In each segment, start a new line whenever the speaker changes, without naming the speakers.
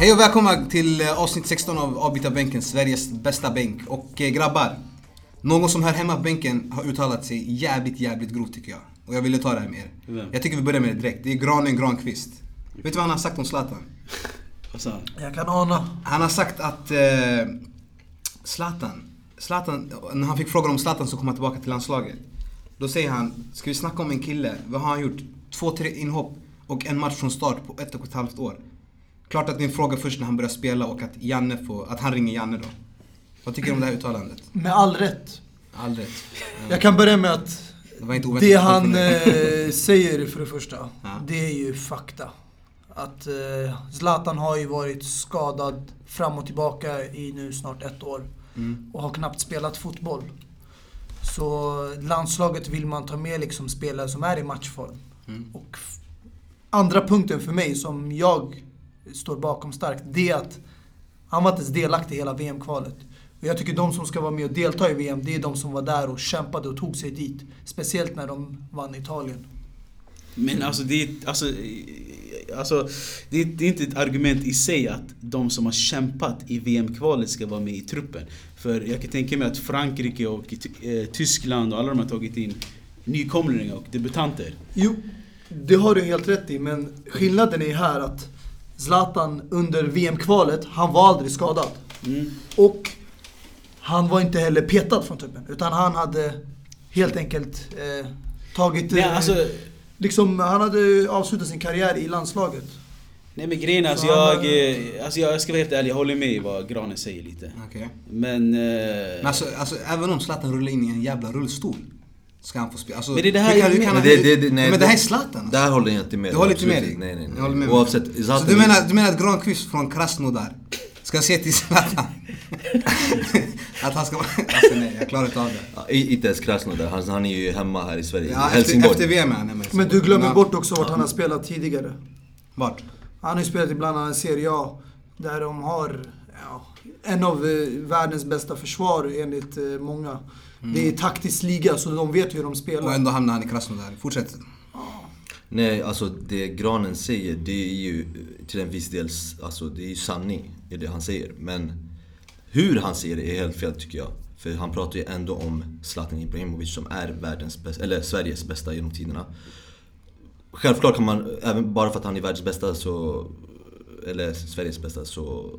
Hej och välkomna till eh, avsnitt 16 av Avbytarbänken, Sveriges bästa bänk. Och eh, grabbar, någon som hör hemma på bänken har uttalat sig jävligt, jävligt grovt tycker jag. Och jag ville ta det här med er.
Vem?
Jag tycker vi börjar med det direkt. Det är Granen Granqvist. Vet du vad han har sagt om Zlatan?
Vad sa han?
Jag kan ana.
Han har sagt att eh, Zlatan, Zlatan, när han fick frågan om Zlatan så kom han tillbaka till landslaget. Då säger han, ska vi snacka om en kille, vad har han gjort? Två, tre inhopp och en match från start på ett och ett halvt år. Klart att det är en fråga först när han börjar spela och att Janne får, att han ringer Janne då. Vad tycker du om det här uttalandet?
Med all rätt.
Aldrig.
Jag kan börja med att
Det
det han eh, säger för det första,
Ja.
det är ju fakta. Att eh, Zlatan har ju varit skadad fram och tillbaka i nu snart ett år.
Mm.
Och har knappt spelat fotboll. Så landslaget vill man ta med liksom spelare som är i matchform.
Mm.
Och andra punkten för mig som jag står bakom starkt, det är att han var inte ens delaktig i hela VM-kvalet. Och jag tycker de som ska vara med och delta i VM, det är de som var där och kämpade och tog sig dit. Speciellt när de vann Italien.
Men alltså det är, alltså, alltså, det är, det är inte ett argument i sig att de som har kämpat i VM-kvalet ska vara med i truppen. För jag kan tänka mig att Frankrike och eh, Tyskland och alla de har tagit in nykomlingar och debutanter.
Jo, det har du helt rätt i, men skillnaden är här att Zlatan under VM-kvalet, han var aldrig skadad.
Mm.
Och han var inte heller petad från truppen, utan han hade helt enkelt eh, tagit...
Nej,
eh,
alltså,
liksom, han hade avslutat sin karriär i landslaget.
Nej men grejen är, alltså, jag, eh, alltså jag ska vara helt ärlig, jag håller med i vad Granen säger lite.
Okej.
Men... eh,
Men alltså, alltså, även om Zlatan rullar in i en jävla rullstol ska han få spela. Alltså,
Men det är det här
kan, han-
Men det- det- det- nej,
men det här är Zlatan. alltså.
Det här håller jag inte med
Du håller inte med dig?
Nej, nej, nej.
med.
Oavsett,
Så du menar, du menar att Granqvist från Krasnodar ska se till Zlatan? att han ska vara... Alltså nej, jag klarar inte av det.
Ja, Inte ens Krasnodar, han, han är ju hemma här i Sverige.
Ja, efter,
Helsingborg.
efter VM är han hemma
Men du glömmer bort också vart han har spelat tidigare.
Vart?
Han har ju spelat i bland annat Serie A, där de har ja, en av eh, världens bästa försvar enligt eh, många. Det är taktisk liga, så de vet hur de
Och
spelar.
ändå hamnar han i Krasnodar. Fortsätt.
Nej, alltså det Granen säger, det är ju till en viss del, alltså det är ju sanning i det han säger. Men hur han säger det är helt fel tycker jag. För han pratar ju ändå om Zlatan Ibrahimovic som är världens bästa, eller Sveriges bästa genom tiderna. Självklart kan man, även bara för att han är världens bästa så, eller Sveriges bästa så,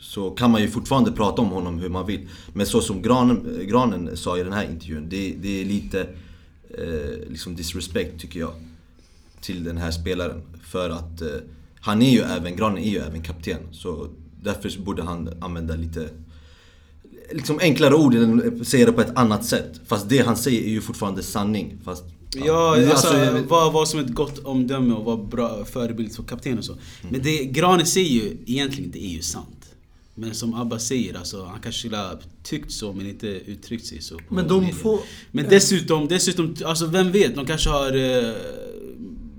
så kan man ju fortfarande prata om honom hur man vill. Men så som Granen, Granen sa i den här intervjun, det, det är lite eh, liksom disrespect tycker jag till den här spelaren. För att eh, han är ju även, Granen är ju även kapten. Så därför så borde han använda lite liksom enklare ord, säga det på ett annat sätt. Fast det han säger är ju fortfarande sanning. Fast,
Ja,
Men
alltså,
vet-
var, var som ett gott omdöme och var bra förebild för kapten och så. Men det Granen säger ju egentligen, det är ju sant. Men som Abba säger, alltså, han kanske skulle ha tyckt så men inte uttryckt sig så.
Men de
media.
får...
Men dessutom, dessutom, alltså vem vet? De kanske har eh,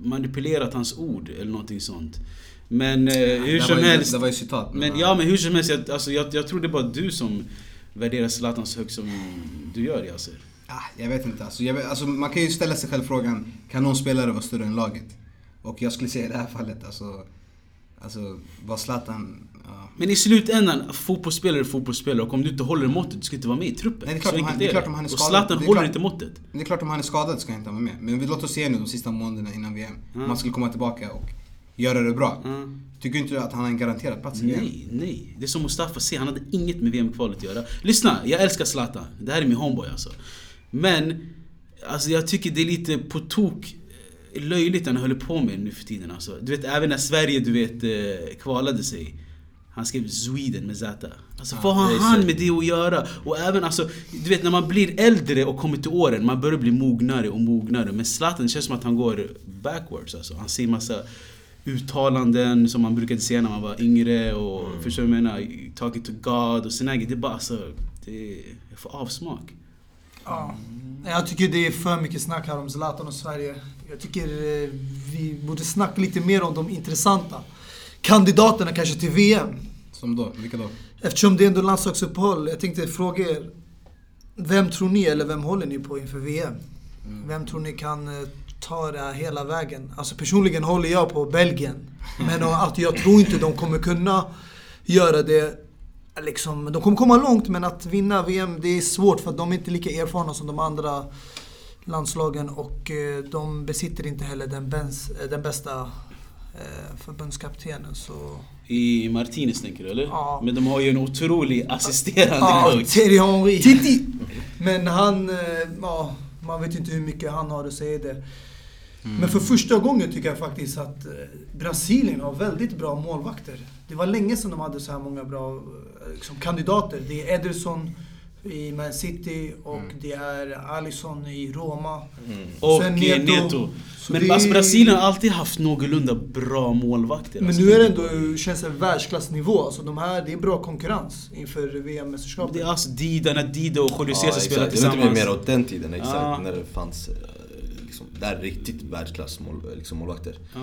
manipulerat hans ord eller någonting sånt. Men eh, hur som helst.
Det var ju citat.
Men ja, men hur som helst, jag, alltså, jag, jag tror det är bara du som värderar Zlatan så högt som du gör Yasser.
Ah, jag vet inte. Alltså, jag vet, alltså, man kan ju ställa sig själv frågan, kan någon spelare vara större än laget? Och jag skulle säga i det här fallet, alltså, alltså var Zlatan... Ja.
Men i slutändan, fotbollsspelare är fotbollsspelare och om du inte håller måttet, du ska inte vara med i truppen.
Nej, det är klart
så
om han-
enkelt
det är klart om han är
Och. Zlatan håller
klart-
inte måttet.
Det är klart om han är skadad ska han inte vara med. Men vi låt oss se nu de sista månaderna innan VM. Om
Mm.
han skulle komma tillbaka och göra det bra.
Mm.
Tycker inte du att han har en garanterad plats i VM?
Nej, nej. Det är som Mustafa säger, han hade inget med VM-kvalet att göra. Lyssna, jag älskar Zlatan. Det här är min homeboy alltså. Men, alltså jag tycker det är lite på tok eh, löjligt han håller på med nu för tiden alltså. Du vet, även när Sverige, du vet, eh, kvalade sig. Han skrev Sweden med Z. Alltså vad har han med det att göra? Och även alltså, du vet när man blir äldre och kommer till åren, man börjar bli mognare och mognare. Men Zlatan känns som att han går backwards alltså. Han säger massa uttalanden som man brukade säga när man var yngre och
Mm.
förstår du vad jag menar? Talking to God och såna grejer. Det är bara alltså, det jag får avsmak.
Ja. Jag tycker det är för mycket snack här om Zlatan och Sverige. Jag tycker eh, vi borde snacka lite mer om de intressanta kandidaterna kanske till VM.
Som då? Vilka då?
Eftersom det är ändå landslagsuppehåll. Jag tänkte fråga er. Vem tror ni, eller vem håller ni på inför VM? Vem tror ni kan eh, ta det här hela vägen? Alltså personligen håller jag på Belgien. Men eh, att jag tror inte de kommer kunna göra det. Liksom, de kommer komma långt men att vinna VM det är svårt för att de är inte lika erfarna som de andra landslagen och eh, de besitter inte heller den, bens, eh, den bästa eh, förbundskaptenen. Så
I Martinez tänker du eller?
Ja.
Men de har ju en otrolig assisterande
Ja,
coach.
Thierry Henry.
Titti!
Men han, ja, man vet inte hur mycket han har att säga i det. Men för första gången tycker jag faktiskt att Brasilien har väldigt bra målvakter. Det var länge sedan de hade så här många bra liksom, kandidater. Det är Ederson i Man City och det är Alisson i Roma.
Och
Sen Neto.
Neto. Men
det
alltså, Brasilien har alltid haft någorlunda bra målvakter.
Men
alltså.
nu är det ändå, känns det världsklassnivå. Alltså de här, det är bra konkurrens inför VM-mästerskapet.
Det är alltså Dida, när Dida och Julio Cesar
exakt.
spelar
Jag vet inte
tillsammans.
mer åt den tiden exakt,
Ja.
när det fanns eh, liksom, där riktigt världsklass mål, liksom, målvakter.
Ja.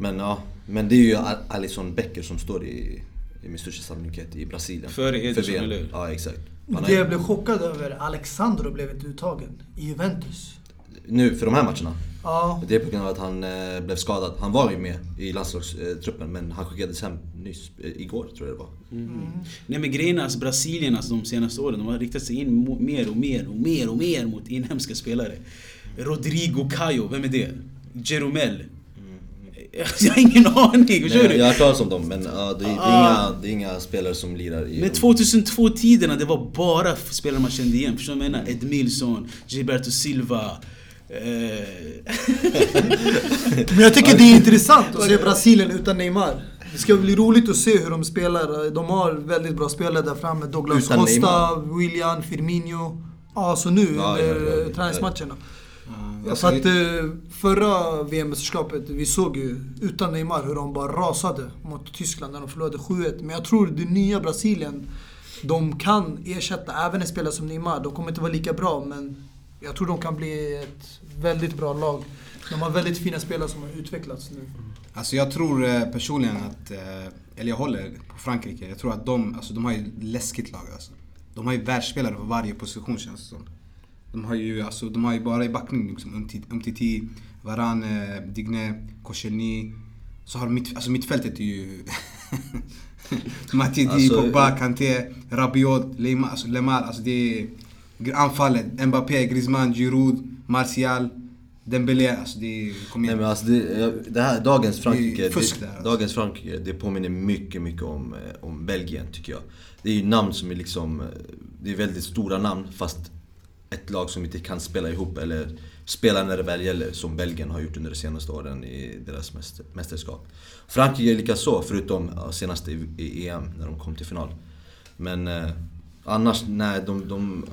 Men ja, men det är ju Al- Alison Becker som står i, i med största sannolikhet i Brasilien.
Före Ederson, eller hur?
Ja, exakt. Han
Det jag blev chockad över, Alexandro blev inte uttagen i Juventus.
nu, för de här matcherna.
Ja,
Det är på grund av att han eh, blev skadad. Han var ju med i landslagstruppen men han skickades hem nyss, eh, igår tror jag det var.
Nej men grejen är alltså Brasilien alltså, de senaste åren, de har riktat sig in mer och mer och mer och mer mot inhemska spelare. Rodrigo Caio, vem är det? Jeromel. Jag har ingen aning, förstår
jag,
du?
jag har hört talas om dem men ja, det, det, är
Ah.
inga, det är inga spelare som lirar i...
Men 2002-tiderna, det var bara spelare man kände igen. Förstår du vad jag menar? Edmilson, Gilberto Silva. Eh...
Men jag tycker det är intressant att se Brasilien utan Neymar. Det ska bli roligt att se hur de spelar. De har väldigt bra spelare där framme. Douglas
Utan
Costa,
Neymar?
William, Firmino. Ja, så nu
Ja,
under
ja, ja, ja.
träningsmatcherna.
Ja,
för att eh, förra VM-mästerskapet, vi såg ju utan Neymar hur de bara rasade mot Tyskland när de förlorade 7-1. Men jag tror det nya Brasilien, de kan ersätta även en spelare som Neymar. De kommer inte vara lika bra, men jag tror de kan bli ett väldigt bra lag. De har väldigt fina spelare som har utvecklats nu.
Alltså jag tror eh, personligen att, eh, eller jag håller på Frankrike. Jag tror att de, alltså de har ju läskigt lag alltså. De har ju världsspelare på varje position känns det som. De har ju, alltså, de har ju bara i backning liksom Umtiti, Varane, Digne, Koscielny. Så har de mitt, alltså mittfältet är ju... Matuidi,
Alltså,
Pogba, Kanté, Rabiot, Lemar. Alltså, Lemar, alltså det är... Anfallet, Mbappé, Griezmann, Giroud, Martial, Dembélé. Alltså det. Kom
Nej
igen.
men alltså det, det här, dagens Frankrike,
det, där, alltså.
dagens Frankrike, det påminner mycket, mycket om, eh, om Belgien tycker jag. Det är ju namn som är liksom, eh, det är väldigt stora namn fast ett lag som inte kan spela ihop eller spela när det väl gäller som Belgien har gjort under de senaste åren i deras mäster, mästerskap. Frankrike är lika så förutom senast i, EM när de kom till final. Men eh, annars, nej de, de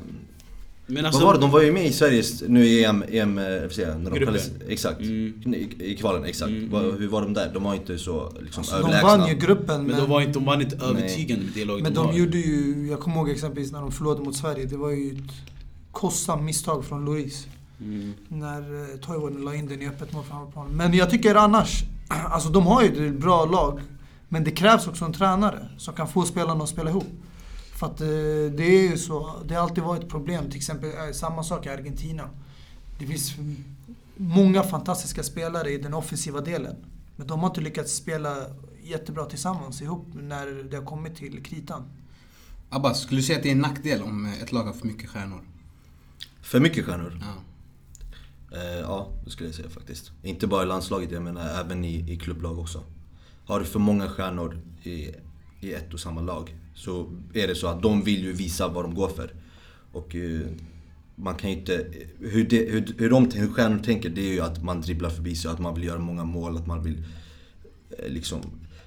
Men alltså,
vad var det? De var ju med i Sveriges, nu i EM, EM eh, när de
Gruppen.
kallades, exakt.
Mm.
I, I kvalen, exakt.
Mm, mm.
Hur var de där? De var inte så liksom,
Alltså, de
överlägsna.
vann ju gruppen,
men de var inte, de var inte
Nej.
övertygande med det laget
men
de
de gjorde ju, jag kommer ihåg exempelvis när de förlorade mot Sverige, det var ju ett kostsamt misstag från Lloris.
Mm.
När eh, Toivonen la in den i öppet mål framför planen. Men jag tycker annars, alltså de har ju ett bra lag. Men det krävs också en tränare som kan få spelarna att spela ihop. För att eh, det är ju så, det har alltid varit ett problem. Till exempel eh, samma sak i Argentina. Det finns många fantastiska spelare i den offensiva delen. Men de har inte lyckats spela jättebra tillsammans ihop när det har kommit till kritan.
Abbas, skulle du säga att det är en nackdel om ett lag har för mycket stjärnor?
För mycket stjärnor?
Ja.
Eh, ja, det skulle jag säga faktiskt. Inte bara i landslaget, jag menar även i, i klubblag också. Har du för många stjärnor i, i ett och samma lag så är det så att de vill ju visa vad de går för. Och eh, man kan ju inte... Hur, det, hur, hur, de, hur stjärnor tänker det är ju att man dribblar förbi sig, att man vill göra många mål, att man vill eh, liksom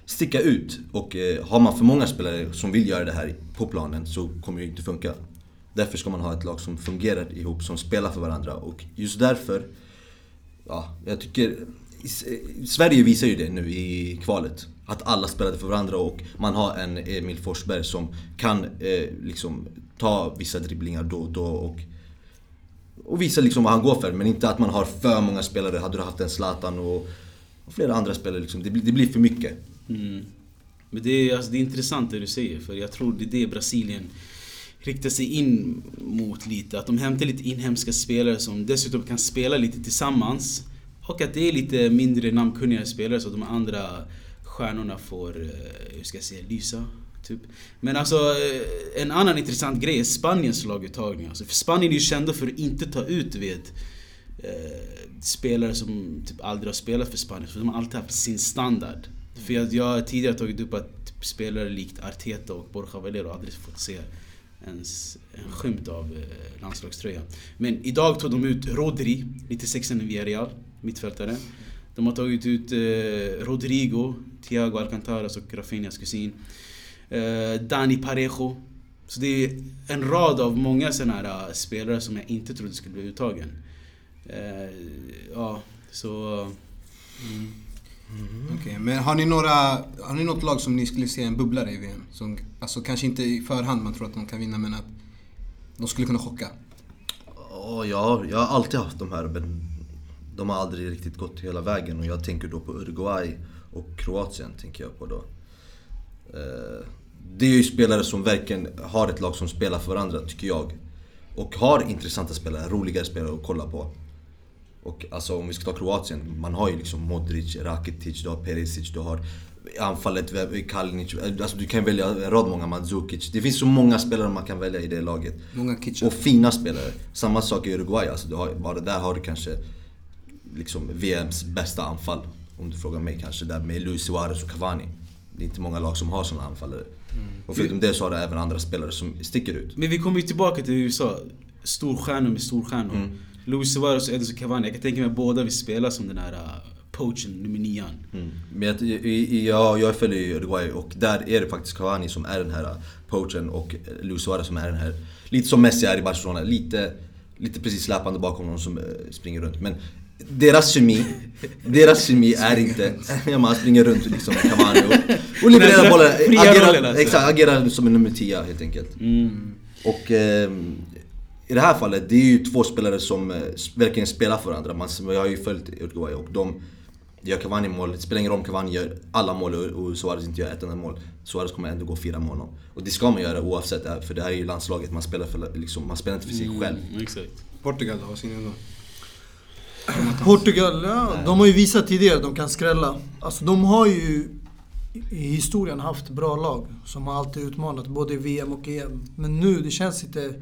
sticka ut. Och eh, har man för många spelare som vill göra det här på planen så kommer det ju inte funka. Därför ska man ha ett lag som fungerar ihop, som spelar för varandra. Och just därför, ja, jag tycker... Eh, Sverige visar ju det nu i kvalet. Att alla spelade för varandra och man har en Emil Forsberg som kan eh, liksom ta vissa dribblingar då och då och, och visa liksom vad han går för. Men inte att man har för många spelare. Hade du haft en Zlatan och, och flera andra spelare liksom. Det, blir- det blir för mycket.
Mm. Men det är, alltså, det är intressant det du säger, för jag tror det är det Brasilien riktar sig in mot lite. Att de hämtar lite inhemska spelare som dessutom kan spela lite tillsammans. Och att det är lite mindre namnkunniga spelare så att de andra stjärnorna får, eh, hur ska jag säga, lysa. Typ. Men alltså eh, en annan intressant grej är Spaniens laguttagning. Alltså, för Spanien är ju kända för att inte ta ut vet, eh, spelare som typ aldrig har spelat för Spanien. För de har alltid haft sin standard. För jag, jag har tidigare tagit upp att typ, spelare likt Arteta och Borja Valero aldrig fått se ens en skymt av eh, landslagströjan. Men idag tog de ut Rodri, 96 i Villarreal, mittfältare. De har tagit ut eh, Rodrigo, Thiago Alcantaras och Rafinhas kusin. Eh, Dani Parejo. Så det är en rad av många sådana här eh, spelare som jag inte trodde skulle bli uttagen. Eh, ja, så... Mm. Mm.
Okej, men har ni några, har ni något lag som ni skulle se en bubblare i VM? Som, alltså kanske inte i förhand man tror att de kan vinna men att de skulle kunna chocka.
Ja, jag, jag har alltid haft de här men de har aldrig riktigt gått hela vägen och jag tänker då på Uruguay och Kroatien tänker jag på då. Eh, Det är ju spelare som verkligen har ett lag som spelar för varandra tycker jag. Och har intressanta spelare, roligare spelare att kolla på. Och alltså om vi ska ta Kroatien, man har ju liksom Modric, Rakitic, du har Perisic, du har anfallet, Kalinic, alltså du kan välja en rad många, Mandzukic. Det finns så många spelare man kan välja i det laget.
Många kitchen.
Och fina spelare. Samma sak i Uruguay, alltså du har, bara där har du kanske liksom VMs bästa anfall. Om du frågar mig kanske, där med Luis Suarez och Cavani. Det är inte många lag som har såna anfallare. Och förutom det så har du även andra spelare som sticker ut.
Men vi kommer ju tillbaka till USA. Storstjärnor med storstjärnor.
Mm.
Luis Suarez och Edison Cavani. Jag kan tänka mig att båda vill spela som den här uh, poachen, nummer nian.
Mm. Men jag, jag, jag följer ju Uruguay och där är det faktiskt Cavani som är den här uh, poachen och Luis Suarez som är den här, lite som Messi är i Barcelona, lite, lite precis släpande bakom någon som eh, springer runt. Men deras kemi, deras kemi är inte, ja, man springer runt liksom Cavani och, och levererar bollen, agerar,
alltså.
exakt, agerar som en nummer 10 helt enkelt.
Mm.
Och ehm, i det här fallet, det är ju två spelare som eh, verkligen spelar för varandra. Man, jag har ju följt Uruguay och de gör Cavani mål. Det spelar ingen roll om Cavani gör alla mål och- Suarez inte gör ett enda mål. Suarez kommer ändå gå fyra mål. Och det ska man göra oavsett, eh, för det här är ju landslaget. Man spelar, för, liksom, man spelar inte för sig själv.
Mm, exakt.
Portugal då, vad säger ni då?
Portugal, ja, de har ju visat tidigare att de kan skrälla. Alltså de har ju i historien haft bra lag som har alltid utmanat både i VM och EM. Men nu, det känns inte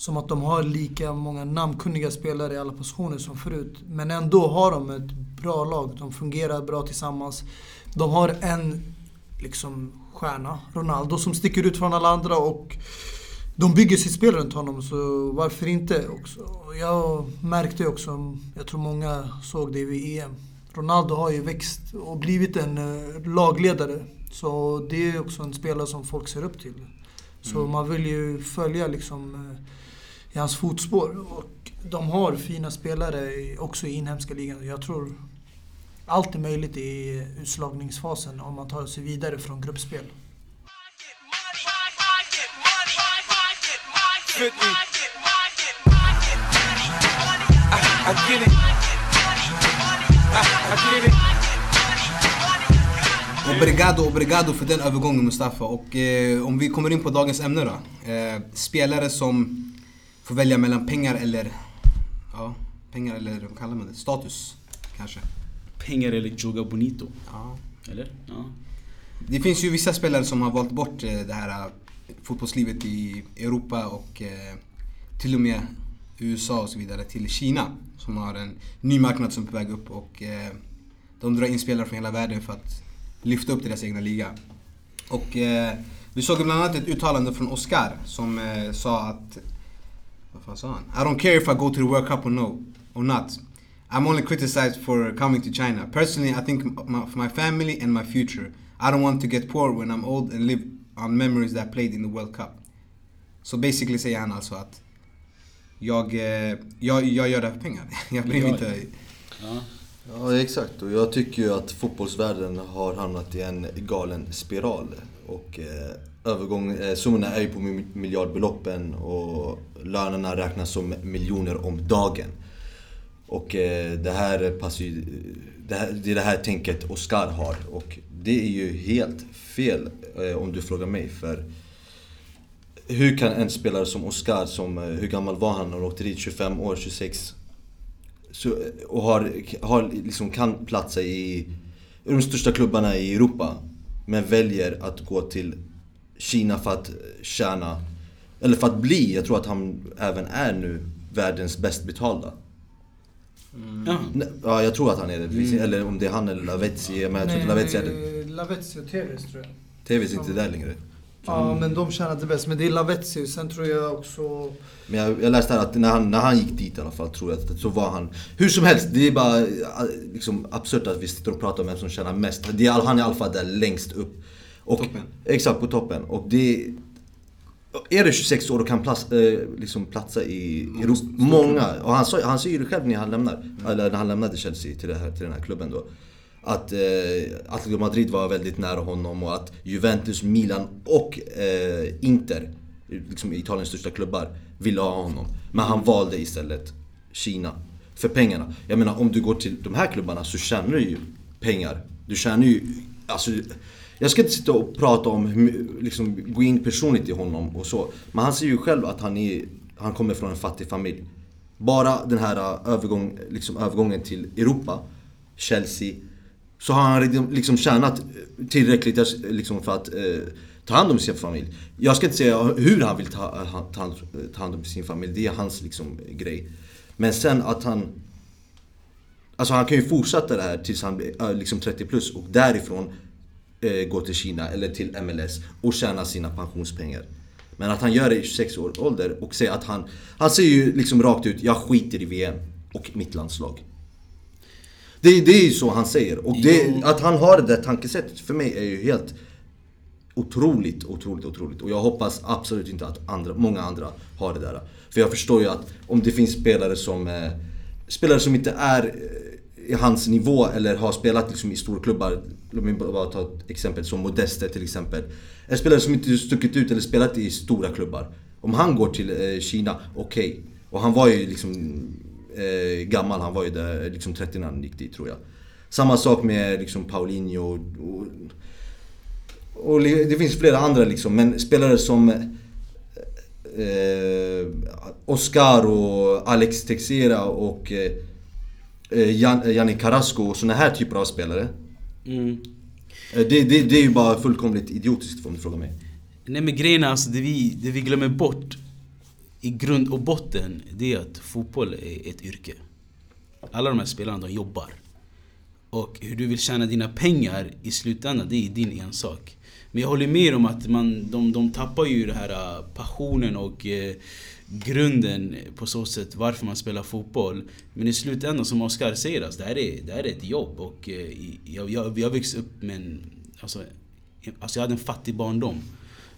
som att de har lika många namnkunniga spelare i alla positioner som förut. Men ändå har de ett bra lag. De fungerar bra tillsammans. De har en liksom stjärna, Ronaldo, som sticker ut från alla andra och de bygger sitt spel runt honom, så varför inte också? Jag märkte också, jag tror många såg det vid EM. Ronaldo har ju växt och blivit en eh, lagledare. Så det är också en spelare som folk ser upp till. Så man vill ju följa liksom eh, i hans fotspår. Och de har fina spelare också i inhemska ligan. Jag tror allt är möjligt i utslagningsfasen om man tar sig vidare från gruppspel.
Obrigado, obrigado för den övergången Mustafa. Och eh, om vi kommer in på dagens ämne då. Eh, spelare som får välja mellan pengar eller... Ja, pengar eller vad kallar man det? Status, kanske.
Pengar eller Joga Bonito.
Ja.
Eller? Ja.
Det finns ju vissa spelare som har valt bort eh, det här eh, fotbollslivet i Europa och eh, till och med USA och så vidare till Kina. Som har en ny marknad som är på väg upp och de drar in spelare från hela världen för att lyfta upp deras egna liga. Och vi såg bland annat ett uttalande från Oscar som sa att vad fan sa han? I don't care if I go to the World Cup or no, or not. I'm only criticized for coming to China. Personally, I think my, for my family and my future. I don't want to get poor when I'm old and live on memories that I played in the World Cup. Så basically säger han alltså att jag, eh, jag, jag gör det här för pengar. Jag bryr mig inte.
Ja.
Ja exakt och jag tycker ju att fotbollsvärlden har hamnat i en galen spiral. Och eh, övergång, eh, summorna är ju på miljardbeloppen och lönerna räknas som miljoner om dagen. Och eh, det här passar ju, det, här, det är det här tänket Oscar har och det är ju helt fel eh, om du frågar mig för hur kan en spelare som Oscar, som, eh, hur gammal var han när han åkte dit? 25 år, 26? Så, eh, och har, har, liksom kan platsa i, i de största klubbarna i Europa. Men väljer att gå till Kina för att tjäna, eller för att bli, jag tror att han även är nu världens bäst betalda.
Ja.
Nej, Ja, jag tror att han är det. Eller om det är han eller Lavezzi. Men jag tror inte Lavezzi är det.
Lavezzi och Tevez tror jag.
TV's inte där längre.
Ja, men de tjänade bäst. Men det är Lavezzi. Sen tror jag också...
Men jag, jag läste här att när han, när han gick dit i alla fall, tror jag att så var han... Hur som helst, det är bara eh, liksom, absurt att vi sitter och pratar om vem som tjänar mest. Det är, han är i alla fall där längst upp. Och,
Toppen.
Exakt, på toppen. Och det... Är du 26 år och kan plats, eh, liksom platsa i Europa, många, och han, sa, han säger ju själv när han lämnar, eller när han lämnade Chelsea till, här, till den här klubben då. Att eh, Atletico Madrid var väldigt nära honom och att Juventus, Milan och eh, Inter, liksom Italiens största klubbar, ville ha honom. Men han valde istället Kina. För pengarna. Jag menar om du går till de här klubbarna så tjänar du ju pengar. Du tjänar ju, alltså jag ska inte sitta och prata om, liksom gå in personligt i honom och så. Men han säger ju själv att han, är, han kommer från en fattig familj. Bara den här äh, övergång, liksom, övergången till Europa, Chelsea, så har han liksom tjänat tillräckligt äh, liksom, för att eh, ta hand om sin familj. Jag ska inte säga hur han vill ta, ta, hand- ta hand om sin familj, det är hans liksom, grej. Men sen att han Alltså han kan ju fortsätta det här tills han blir liksom 30 plus och därifrån eh, gå till Kina eller till MLS och tjäna sina pensionspengar. Men att han gör det i 26 års ålder och säger att han... Han säger ju liksom rakt ut, jag skiter i VM och mitt landslag. Det, det är ju så han säger. Och det, att han har det där tankesättet för mig är ju helt otroligt, otroligt, otroligt. Och jag hoppas absolut inte att andra, många andra har det där. För jag förstår ju att om det finns spelare som eh, Spelare som inte är eh, hans nivå eller har spelat liksom i storklubbar. Låt mig bara ta ett exempel som Modeste till exempel. En spelare som inte stuckit ut eller spelat i stora klubbar. Om han går till eh, Kina, okej. Och han var ju liksom eh, gammal, han var ju där liksom 30 när han gick dit tror jag. Samma sak med liksom Paulinho och, och och det finns flera andra liksom, men spelare som eh, Oscar och Alex Texera och eh, Jan, Janni Carrasco och såna här typer av spelare.
Mm.
Eh, det, det, det är ju bara fullkomligt idiotiskt om du frågar mig.
Nej men grejen är alltså, det vi, det vi glömmer bort i grund och botten, det är att fotboll är ett yrke. Alla de här spelarna, de jobbar. Och hur du vill tjäna dina pengar i slutändan, det är din ensak. Men jag håller med om att man, de, de tappar ju det här passionen och eh, grunden på så sätt varför man spelar fotboll. Men i slutändan, som Oskar säger, alltså, det, här är, det här är ett jobb. Och eh, jag, jag, jag växte upp med en... Alltså, alltså jag hade en fattig barndom.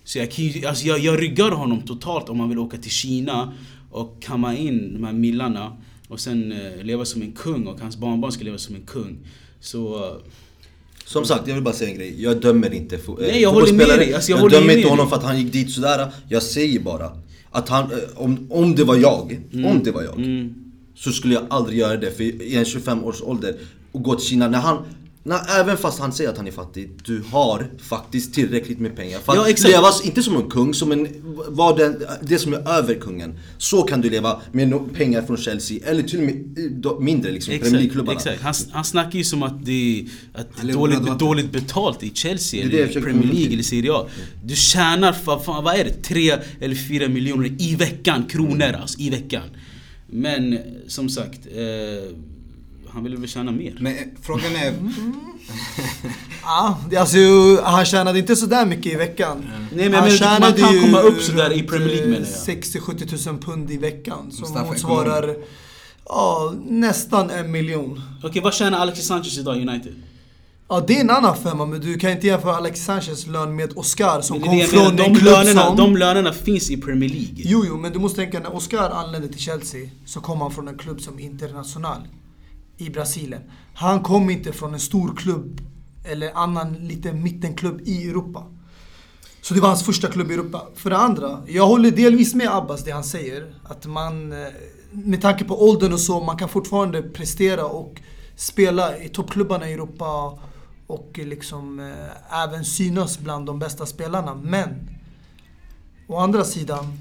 Så jag, kan alltså jag, jag ryggar honom totalt om han vill åka till Kina och kamma in de här millarna och sen eh, leva som en kung och hans barnbarn ska leva som en kung. Så... eh,
Som sagt, jag vill bara säga en grej. Jag dömer inte fo-
Nej, jag håller med
fotbollsspelare.
dig. Alltså, jag
jag dömer inte honom för att han gick dit sådär. Jag säger bara att han, eh, om, om det var jag, om det var jag.
Mm.
Så skulle jag aldrig göra det för i en 25 års ålder och gå till Kina när han när, även fast han säger att han är fattig, du har faktiskt tillräckligt med pengar för att
Ja, exakt.
leva, inte som en kung, som en, vad den, det som är över kungen. Så kan du leva med pengar från Chelsea, eller till och med eh, mindre liksom, Premier League-klubbarna.
exakt. Han, han snackar ju som att det att det är dåligt, dåligt betalt i Chelsea eller i Premier League eller Serie A. Du tjänar, fan, vad är det? 3 eller 4 miljoner i veckan, kronor alltså, i veckan. Men som sagt, eh, han vill väl tjäna mer.
Men eh, frågan är...
Ja, det- alltså, han tjänade inte sådär mycket i veckan.
Nej, men
han
jag menar, man kan komma upp sådär i Premier League, menar jag.
eh, 60-70 tusen pund i veckan. Som
Mustafa
motsvarar ja, nästan en miljon.
Okej, vad tjänar Alexis Sanchez idag i United?
Ja, det är en annan femma, men du kan inte jämföra Alex Sanchez lön med Oscar som
Men
kom
det jag
från
menar,
en
de,
klubb
lönerna,
som...
de lönerna finns i Premier League.
Jo, jo, men du måste tänka när Oscar anlände till Chelsea så kom han från en klubb som International i Brasilien. Han kom inte från en stor klubb eller annan liten mittenklubb i Europa. Så det var hans första klubb i Europa. För det andra, jag håller delvis med Abbas det han säger. Att man, eh, med tanke på åldern och så, man kan fortfarande prestera och spela i toppklubbarna i Europa och liksom eh, även synas bland de bästa spelarna. Men å andra sidan,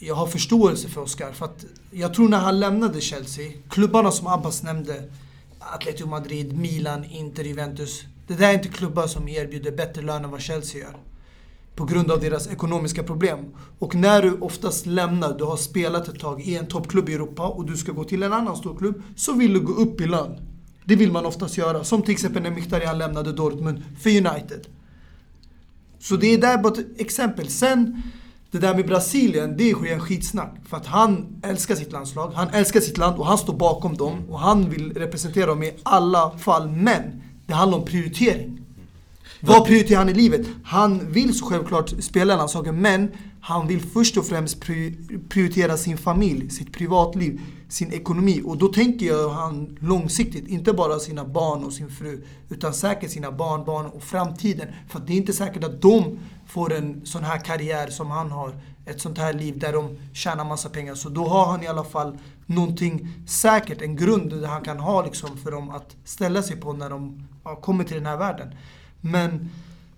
jag har förståelse för Oscar. För att jag tror när han lämnade Chelsea, klubbarna som Abbas nämnde, Atletico Madrid, Milan, Inter, Juventus. Det där är inte klubbar som erbjuder bättre lön än vad Chelsea gör. På grund av deras ekonomiska problem. Och när du oftast lämnar, du har spelat ett tag i en toppklubb i Europa och du ska gå till en annan stor klubb, så vill du gå upp i lön. Det vill man oftast göra. Som till exempel när Mkhitaryan lämnade Dortmund för United. Så det är där bara ett exempel. Sen, det där med Brasilien, det är en skitsnack. För att han älskar sitt landslag, han älskar sitt land och han står bakom dem. Och han vill representera dem i alla fall. Men, det handlar om prioritering. Vad prioriterar han i livet? Han vill så självklart spela landslaget, men han vill först och främst pri- prioritera sin familj, sitt privatliv, sin ekonomi. Och då tänker jag han långsiktigt, inte bara sina barn och sin fru, utan säkert sina barnbarn och framtiden. För det är inte säkert att de får en sån här karriär som han har. Ett sånt här liv där de tjänar massa pengar. Så då har han i alla fall någonting säkert, en grund där han kan ha liksom för dem att ställa sig på när de ja, kommer till den här världen. Men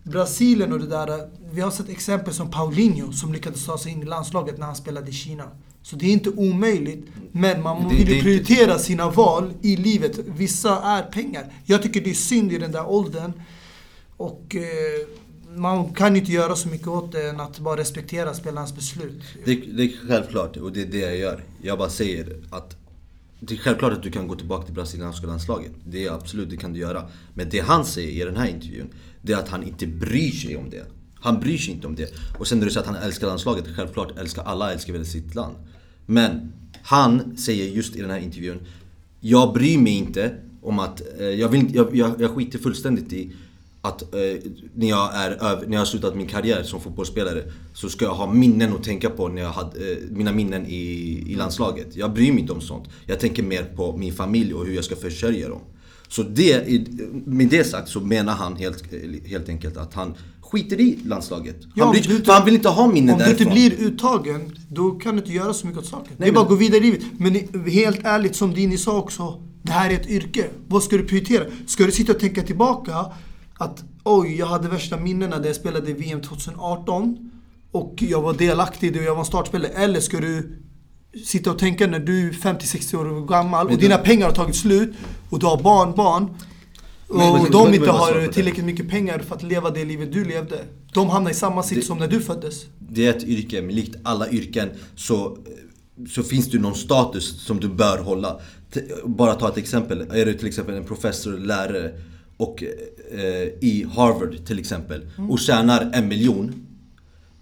Brasilien och det där, vi har sett exempel som Paulinho som lyckades ta sig in i landslaget när han spelade i Kina. Så det är inte omöjligt, men man
det-
vill ju prioritera sina val i livet. Vissa är pengar. Jag tycker det är synd i den där åldern. Och eh, man kan inte göra så mycket åt det än att bara respektera spelarens beslut.
Det, det är självklart och det är det jag gör. Jag bara säger att det är självklart att du kan gå tillbaka till brasilianska landslaget. Det är absolut, det kan du göra. Men det han säger i den här intervjun, det är att han inte bryr sig om det. Han bryr sig inte om det. Och sen när du säger att han älskar landslaget, självklart älskar alla älskar väl sitt land. Men han säger just i den här intervjun, jag bryr mig inte om att, eh, jag, vill, jag, jag, jag skiter fullständigt i att eh, när, jag är över, när jag har slutat min karriär som fotbollsspelare så ska jag ha minnen att tänka på när jag hade, eh, mina minnen i, i landslaget. Jag bryr mig inte om sånt. Jag tänker mer på min familj och hur jag ska försörja dem. Så det, med det sagt så menar han helt, helt enkelt att han skiter i landslaget.
Ja,
Han, bryr,
du
för han vill inte ha minnen
Om du
därifrån.
inte blir uttagen, då kan du inte göra så mycket åt saken. det är
men-
bara att gå vidare i livet. Men helt ärligt, som Dini sa också. Det här är ett yrke. Vad ska du prioritera? Ska du sitta och tänka tillbaka att oj, jag hade värsta minnena där jag spelade i VM 2018 och jag var delaktig i det och jag var en startspelare. Eller ska du sitta och tänka när du är 50-60 år gammal och dina pengar har tagit slut och du har barn, barn och
Men-
de
men-
inte har tillräckligt mycket pengar för att leva det livet du levde. De hamnar i samma sits som när du föddes.
Det är ett yrke, men likt alla yrken så, så finns det någon status som du bör hålla. Bara ta ett exempel. Är du till exempel en professor, lärare och eh, i Harvard till exempel och tjänar en miljon.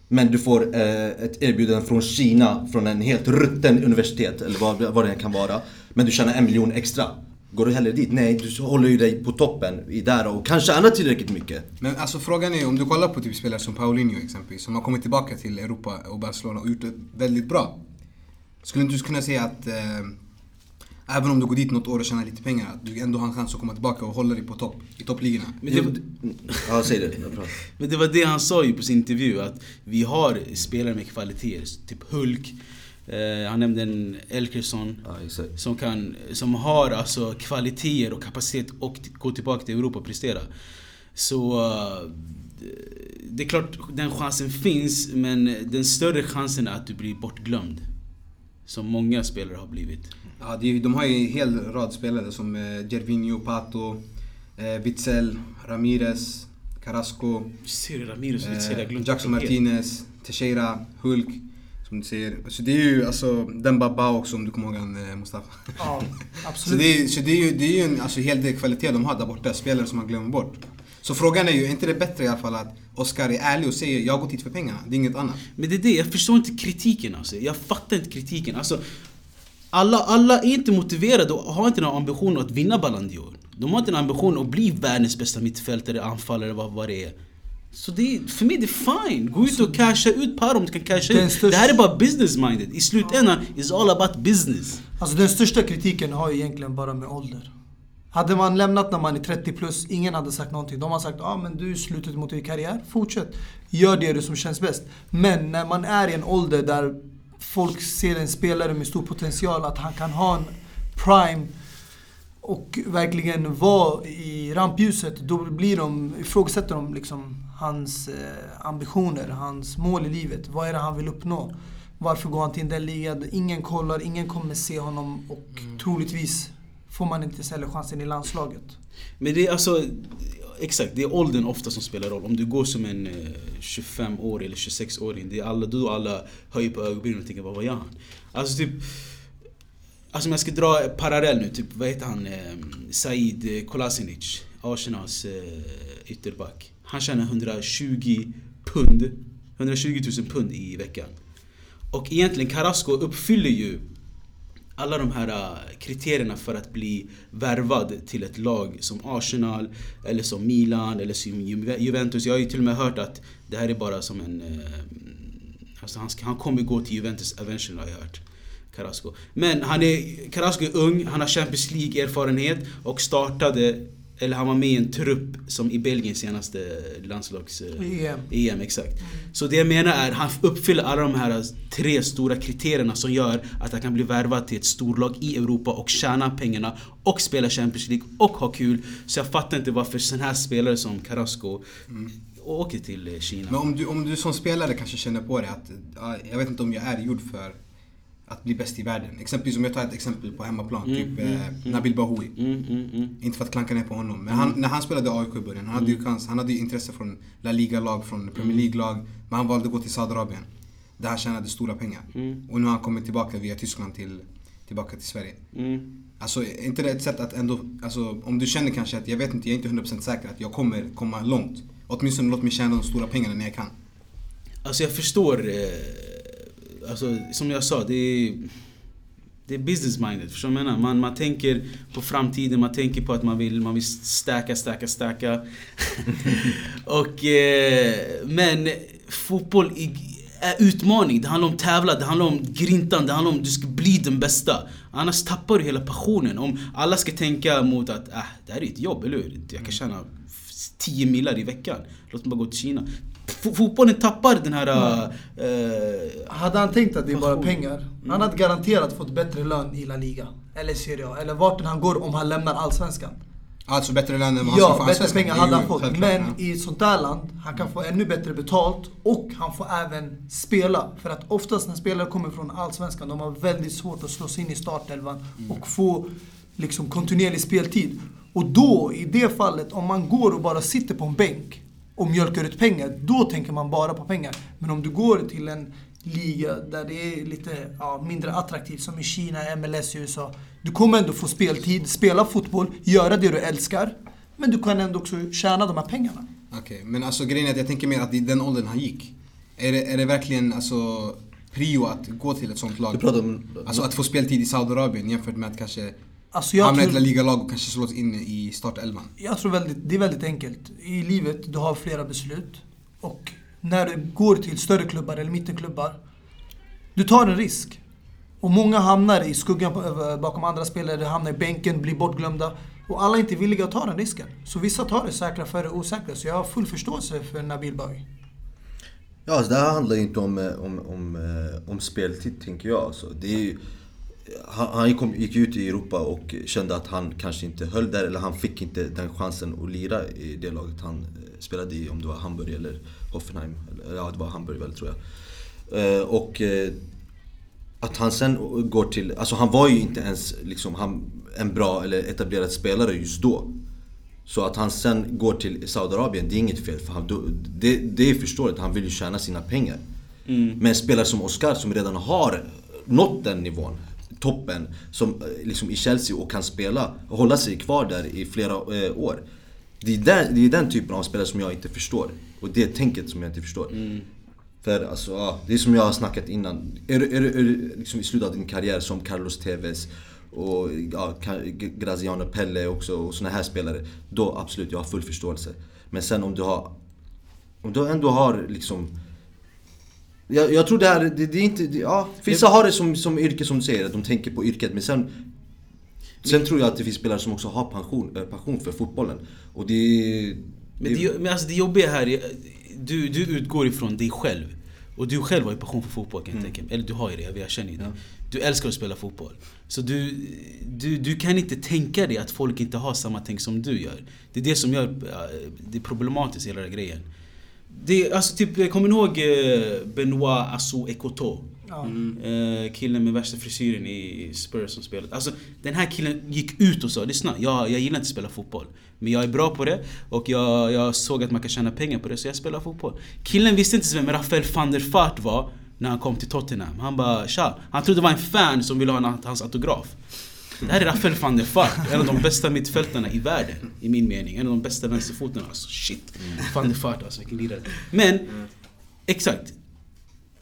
Men du får eh, ett erbjudande från Kina, från en helt rutten universitet eller vad, vad det kan vara. Men du tjänar en miljon extra. Går du hellre dit? Nej, du håller ju dig på toppen i där och kan tjäna tillräckligt mycket.
Men alltså frågan är om du kollar på typ spelare som Paulinho exempelvis, som har kommit tillbaka till Europa och Barcelona och gjort det väldigt bra. Skulle inte du kunna säga att eh, även om du går dit något år och tjänar lite pengar, att du ändå har en chans att komma tillbaka och hålla dig på topp, i toppligorna?
Men det,
Ja, säg det.
Men det var det han sa ju på sin intervju, att vi har spelare med kvaliteter, typ Hulk, eh, han nämnde en Elkersson,
Ja, exakt.
som, kan, som har alltså kvaliteter och kapacitet och gå tillbaka till Europa och prestera. Så eh, det är klart den chansen finns, men den större chansen är att du blir bortglömd. Som många spelare har blivit.
Ja, de har ju en hel rad spelare som eh, Gervinho, Pato, Witzel, Ramirez, Carrasco,
Ser Ramirez Witzel?
Jackson. Martinez, Teixeira, Hulk. Som du säger. Så det är ju alltså Dembaba också om du kommer ihåg han eh, Mustafa.
Ja,
Så
absolut.
det är, så det är ju, det är ju en alltså, hel del kvalitet de har där borta, spelare som man glömmer bort. Så frågan är ju, är inte det bättre i alla fall att Oscar är ärlig och säger jag har gått hit för pengarna, det är inget annat.
Men det är det, jag förstår inte kritiken alltså. Jag fattar inte kritiken. Alltså, alla, alla är inte motiverade och har inte någon ambition att vinna Ballon d'Or. De har inte en ambition att bli världens bästa mittfältare, anfallare, vad, vad det är. Så det är, för mig det är fine. Gå ut och casha ut på om du kan casha ut.
största-
Det här är bara business minded. I slutändan is all about business.
Alltså den största kritiken har ju egentligen bara med ålder. Hade man lämnat när man är 30 plus, ingen hade sagt någonting. De har sagt ah, men du är slutet mot din karriär, fortsätt. Gör det du som känns bäst. Men när man är i en ålder där folk ser en spelare med stor potential, att han kan ha en prime och verkligen vara i rampljuset, då blir de, ifrågasätter de liksom hans eh, ambitioner, hans mål i livet. Vad är det han vill uppnå? Varför går han till den ligan? Ingen kollar, ingen kommer se honom och troligtvis får man inte heller chansen i landslaget.
Men det är alltså... Exakt, det är åldern ofta som spelar roll. Om du går som en eh, 25-åring eller 26-åring, det är alla, då alla höjer på ögonbrynen och tänker vad, gör han? Alltså typ... Alltså om jag ska dra en parallell nu, typ vad heter han? Eh, Said eh, Kolasinic, Arsenals eh, ytterback. Han tjänar 120 pund, 120 000 pund i veckan. Och egentligen Carrasco uppfyller ju alla de här äh, kriterierna för att bli värvad till ett lag som Arsenal, eller som Milan, eller som Juventus. Jag har ju till och med hört att det här är bara som en... Äh, alltså han, ska, han kommer gå till Juventus eventually har jag hört. Carrasco. Men han är, Carrasco är ung, han har Champions League-erfarenhet och startade, eller han var med i en trupp som i Belgiens senaste landslags... eh,
EM.
EM, exakt. Så det jag menar är, han uppfyller alla de här tre stora kriterierna som gör att han kan bli värvad till ett storlag i Europa och tjäna pengarna och spela Champions League och ha kul. Så jag fattar inte varför sån här spelare som Carrasco åker till Kina.
Men om du, om du som spelare kanske känner på dig att ja, jag vet inte om jag är gjord för att bli bäst i världen. Exempelvis om jag tar ett exempel på hemmaplan, typ eh, Nabil Bahoui.
Mm, mm, mm.
Inte för att klanka ner på honom, men han, när han spelade AIK i början, han hade ju chans, han hade ju intresse från La Liga-lag, från Premier League-lag. Men han valde att gå till Saudiarabien. Där han tjänade stora pengar. Och nu har han kommit tillbaka via Tyskland till, tillbaka till Sverige.
Mm.
Alltså är inte det ett sätt att ändå, alltså om du känner kanske att jag vet inte, jag är inte 100% säker att jag kommer komma långt. Åtminstone låt mig tjäna de stora pengarna när jag kan.
Alltså jag förstår, eh, alltså som jag sa, det är, det är business minded. Förstår du vad jag menar? Man, man tänker på framtiden, man tänker på att man vill, man vill stärka, stärka, stärka. och, eh, men fotboll är utmaning. Det handlar om tävla, det handlar om grintan, det handlar om att du ska bli den bästa. Annars tappar du hela passionen. Om alla ska tänka mot att äh, det här är ett jobb, eller hur? Jag kan tjäna 10 millar i veckan. Låt mig bara gå till Kina. Fotbollen tappar den här... eh,
Hade han tänkt att det är bara pengar, han hade garanterat fått bättre lön i La Liga. Eller Serie A, eller vart han går om han lämnar Allsvenskan.
Alltså bättre lön än vad han ska
Ja,
få
bättre
allsvenskan.
pengar hade han fått. Men
ja.
i ett sånt där land, han kan få ännu bättre betalt och han får även spela. För att oftast när spelare kommer från Allsvenskan, de har väldigt svårt att slå sig in i startelvan och få liksom kontinuerlig speltid. Och då, i det fallet, om man går och bara sitter på en bänk och mjölkar ut pengar, då tänker man bara på pengar. Men om du går till en liga där det är lite ja, mindre attraktivt, som i Kina, MLS i USA. Du kommer ändå få speltid, spela fotboll, göra det du älskar. Men du kan ändå också tjäna de här pengarna.
Okej, men alltså grejen är att jag tänker mer att i den åldern han gick. Är det, är det verkligen alltså prio att gå till ett sånt lag?
Du pratar om...
Alltså att få speltid i Saudiarabien jämfört med att kanske
Alltså jag
hamna i ett La Liga-lag och kanske slås in i startelvan.
jag tror väldigt, det är väldigt enkelt. I livet, du har flera beslut. Och när du går till större klubbar eller mittenklubbar, du tar en risk. Och många hamnar i skuggan bakom andra spelare, hamnar i bänken, blir bortglömda. Och alla är inte villiga att ta den risken. Så vissa tar det säkra för det osäkra. Så jag har full förståelse för Nabil Bahoui.
Ja, alltså det här handlar ju inte om, eh, om, om, eh, om speltid, tänker jag. Alltså, det är ju, han han kom, gick ut i Europa och kände att han kanske inte höll där, eller han fick inte den chansen att lira i det laget han eh, spelade i, om det var Hamburg eller Hoffenheim. Eller, Ja, det var Hamburg väl, tror jag. Eh, Och eh, att han sen går till, alltså han var ju inte ens liksom, han, en bra eller etablerad spelare just då. Så att han sen går till Saudiarabien, det är inget fel för han, det, det är förståeligt, han vill ju tjäna sina pengar. Men en spelare som Oscar som redan har nått den nivån, toppen, som eh, liksom i Chelsea och kan spela och hålla sig kvar där i flera eh, år. Det är, den, det är den typen av spelare som jag inte förstår. Och det tänket som jag inte förstår. För alltså, ja, det är som jag har snackat innan. Är är är liksom i slutet av din karriär som Carlos Tevez och ja, Graziano Pelle också och såna här spelare. Då absolut, jag har full förståelse. Men sen om du har... Om du ändå har liksom... Jag, jag tror det här, det, det är inte... Det, ja, vissa har det som, som yrke som du säger, att de tänker på yrket. Men sen... Sen tror jag att det finns spelare som också har passion, eh, passion för fotbollen. Och det...
Men, det, men alltså det jobbiga här är, du, du utgår ifrån dig själv. Och du själv har ju passion för fotboll kan jag tänka mig. Eller du har ju det, jag känner ju det. Du älskar att spela fotboll. Så du, du, du kan inte tänka dig att folk inte har samma tänk som du gör. Det är det som gör äh, det är problematiskt hela den grejen. Det, alltså typ, jag kommer ni ihåg eh, Benoit Assou Ekoto?
Ja.
Eh, killen med värsta frisyren i Spurs som spelat. Alltså den här killen gick ut och sa Lyssna, jag, jag gillar inte att spela fotboll. Men jag är bra på det och jag, jag såg att man kan tjäna pengar på det så jag spelar fotboll. Killen visste inte vem Rafael van der Vaart var när han kom till Tottenham. Han bara tja. Han trodde det var en fan som ville ha hans autograf. Det här är Rafael van der Vaart, en av de bästa mittfältarna i världen. I min mening. En av de bästa vänsterfotarna. Alltså shit. Van der Vaart alltså, vilken lirare. Men, exakt.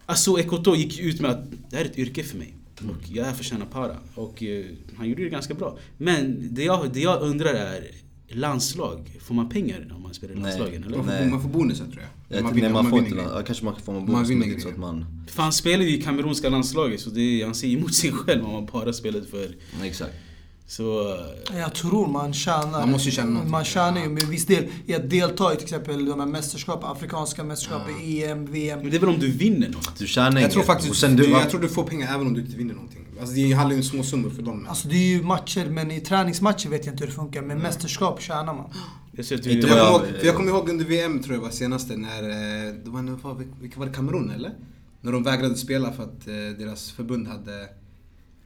Alltså Ekoto gick ut med att det här är ett yrke för mig. Och jag är för att tjäna para. Och eh, han gjorde det ganska bra. Men det jag, det jag undrar är landslag, får man pengar när man spelar i
Nej.
landslagen? Eller?
Man får,
Nej.
man får bonusar tror jag.
Jag
Man vinner-
nej, man får
vinner
inte, ja, kanske man får en
Man
bonus
vinner
inte så att man...
För han spelade ju i kamerunska landslaget så det, han säger emot sig själv om man bara spelade för...
Exakt.
Så...
Jag tror man tjänar.
Man måste ju tjäna någonting.
Man tjänar ju med viss del i att delta i till exempel de här mästerskapen, afrikanska mästerskapen, EM, VM.
Men det är väl om du vinner något?
Du tjänar
Jag
inget.
tror faktiskt
Och sen
du,
du,
jag tror du får pengar även om du inte vinner någonting. Alltså det handlar ju om små summor för dem.
Alltså det är ju matcher, men i träningsmatcher vet jag inte hur det funkar. Men mästerskap tjänar man.
Jag ser du...
Jag,
jag-
ihåg, jag kommer ihåg under VM tror jag var senaste när, eh, det var, var det, Kamerun eller? När de vägrade spela för att eh, deras förbund hade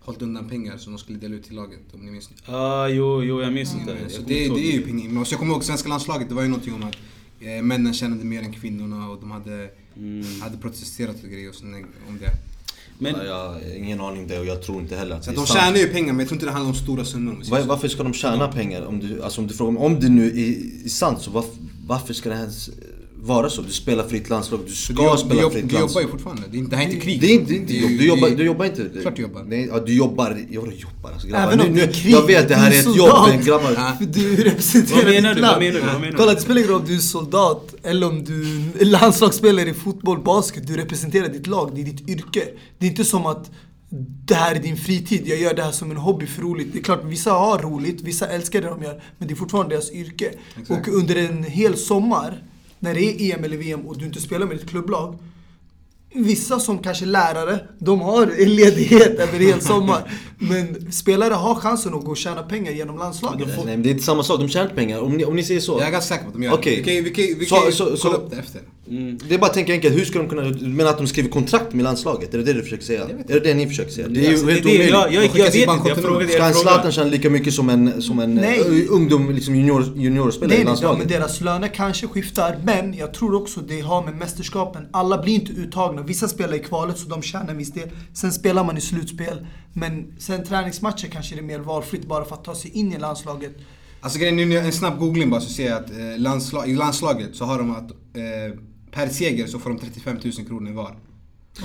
hållit undan pengar som de skulle dela ut till laget om ni minns.
Ah, jo, jo, jag minns där.
Mm, så det,
inte
det är ju pengar. Men också, jag kommer ihåg svenska landslaget, det var ju någonting om att eh, männen tjänade mer än kvinnorna och de hade, hade protesterat och grejer och sånt om det.
Men
Men, jag har ingen aning det och jag tror inte heller att
Så
det är
de
sant.
tjänar ju pengar men jag tror inte det handlar om stora summor.
Var,
så.
varför ska de tjäna pengar? Om du, alltså om du frågar om det nu är, är sant så varför, varför ska det ens vara så? Du spelar för ditt landslag, du ska
du, jobb,
spela
du, jobb,
för ditt
du jobbar ju
landslag.
fortfarande. Det är, inte- det här är inte krig.
Det är inte, det är inte
ju-
jobb, du
det
jobbar, du jobbar inte.
Klart du jobbar.
Nej, ja, du jobbar, ja, du jobbar alltså grabbar.
Även om det är
nu-
krig,
Jag vet det här är
är
ett jobb men grabbar.
Du representerar
Vad menar
ditt
du?
land.
Vad menar du? Vad menar du?
Kolla, det spelar ingen roll om du är soldat eller om du är landslagsspelare i fotboll, basket. Du representerar ditt lag, det är ditt yrke. Det är inte som att det här är din fritid, jag gör det här som en hobby för roligt. Det är klart, vissa har roligt, vissa älskar det de gör. Men det är fortfarande deras yrke.
Exakt.
Och under en hel sommar, när det är EM eller VM och du inte spelar med ditt klubblag. Vissa som kanske är lärare, de har en ledighet över en hel sommar. Men spelare har chansen att gå och tjäna pengar genom landslaget.
Nej men det är inte samma sak, de tjänar pengar. Om ni, om ni säger så.
Jag är ganska säker på att de gör
Okej.
det. Vi kan, vi kan, vi
Så-
kan
så-
kolla
så-
upp det efter.
Det är bara att tänka enkelt, hur ska de kunna... Menar att de skriver kontrakt med landslaget? Är det det du försöker säga? Är det det ni försöker säga? Det är ju
Alltså,
helt omöjligt.
jag, vet inte, jag
bankkontonummer.
frågade
Ska en Zlatan tjäna lika mycket som en, som en
Nej.
eh, ungdom, liksom junior, juniorspelare
Nej,
i
nej, ja, men
landslaget?
deras löner kanske skiftar, men jag tror också det har med mästerskapen. Alla blir inte uttagna. Vissa spelar i kvalet så de tjänar en viss del. Sen spelar man i slutspel. Men sen träningsmatcher kanske det är mer valfritt bara för att ta sig in i landslaget.
Alltså grejen är, nu, en snabb googling bara så ser jag att eh, landslag, i landslaget så har de att eh, per seger så får de 35 000 kronor var.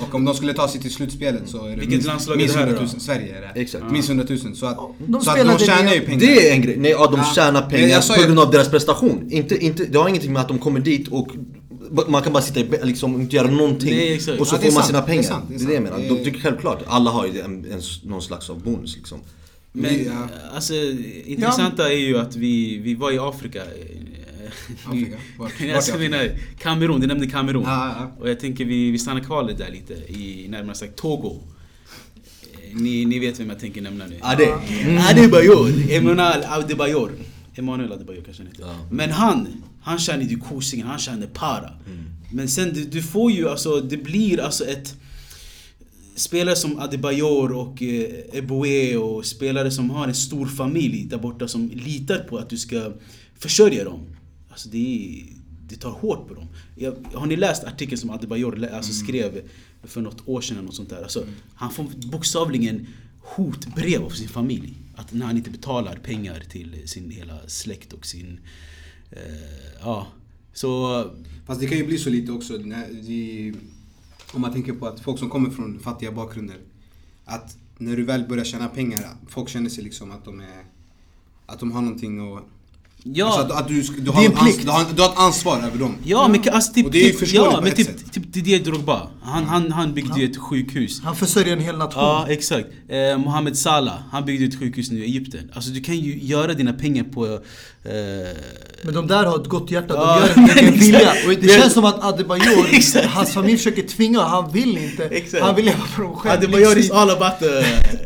Och om de skulle ta sig till slutspelet så är det
Vilket
minst,
landslag är
minst
det här
100 000.
då?
Sverige är det.
Exakt.
Minst 100 000. Så att,
de
så att de tjänar ju pengar.
Det är en grej. Nej, ja, de
Ja.
tjänar pengar på grund av deras prestation. Inte, inte, det har ingenting med att de kommer dit och man kan bara sitta i, liksom, och inte göra någonting
Nej,
och så
Ja, är
får man
sant.
sina
Det är
pengar.
sant.
Det
Det
är
är
det jag
sant.
menar.
Det är-
De tycker självklart, alla har ju en, en, någon slags av bonus liksom.
Men
Ja.
alltså, intressanta är ju att vi, vi var i Afrika.
Afrika? Vart?
Jag ska vinna Kamerun, du nämnde Kamerun.
Ja, ja.
Och jag tänker vi, vi stannar kvar där lite, i närmare sagt Togo. Eh, Ni, ni vet vem jag tänker nämna nu.
Ja, det.
Mm. Adebayor, Emanuel Adebayor. Emanuel Adebayor kanske han heter.
Ja.
Men han, han känner ju kosingen, han känner para. Men sen du, du får ju alltså, det blir alltså ett Spelare som Adebayor och eh, Eboe och spelare som har en stor familj där borta som litar på att du ska försörja dem. Alltså det, det tar hårt på dem. Jag, har ni läst artikeln som Adebayor alltså skrev för något år sedan? Något sånt där? Alltså, Han får bokstavligen hotbrev av sin familj. Att när han inte betalar pengar till sin hela släkt och sin... Eh, ja. Så...
Fast det kan ju bli så lite också vi, om man tänker på att folk som kommer från fattiga bakgrunder. Att när du väl börjar tjäna pengar, folk känner sig liksom att de är att de har någonting och...
Ja,
Alltså att, att du, du, har
är en
ett ans-
plikt.
du, har, du har ett ansvar över dem.
Ja men alltså typ,
Och det är
typ, ja, men typ,
sätt.
typ Didier Drogba. Han, han, han byggde ju ett sjukhus.
Han försörjer en hel nation.
Ja exakt. Eh, Mohamed Salah, han byggde ett sjukhus nu i Egypten. Alltså du kan ju göra dina pengar på...
Men de där har ett gott hjärta, de
Ja,
gör det vilja.
Och
Det känns som att Adebayor, hans familj försöker tvinga, han vill inte.
Exakt.
Han vill leva på dem själv.
Adebayor is all about the...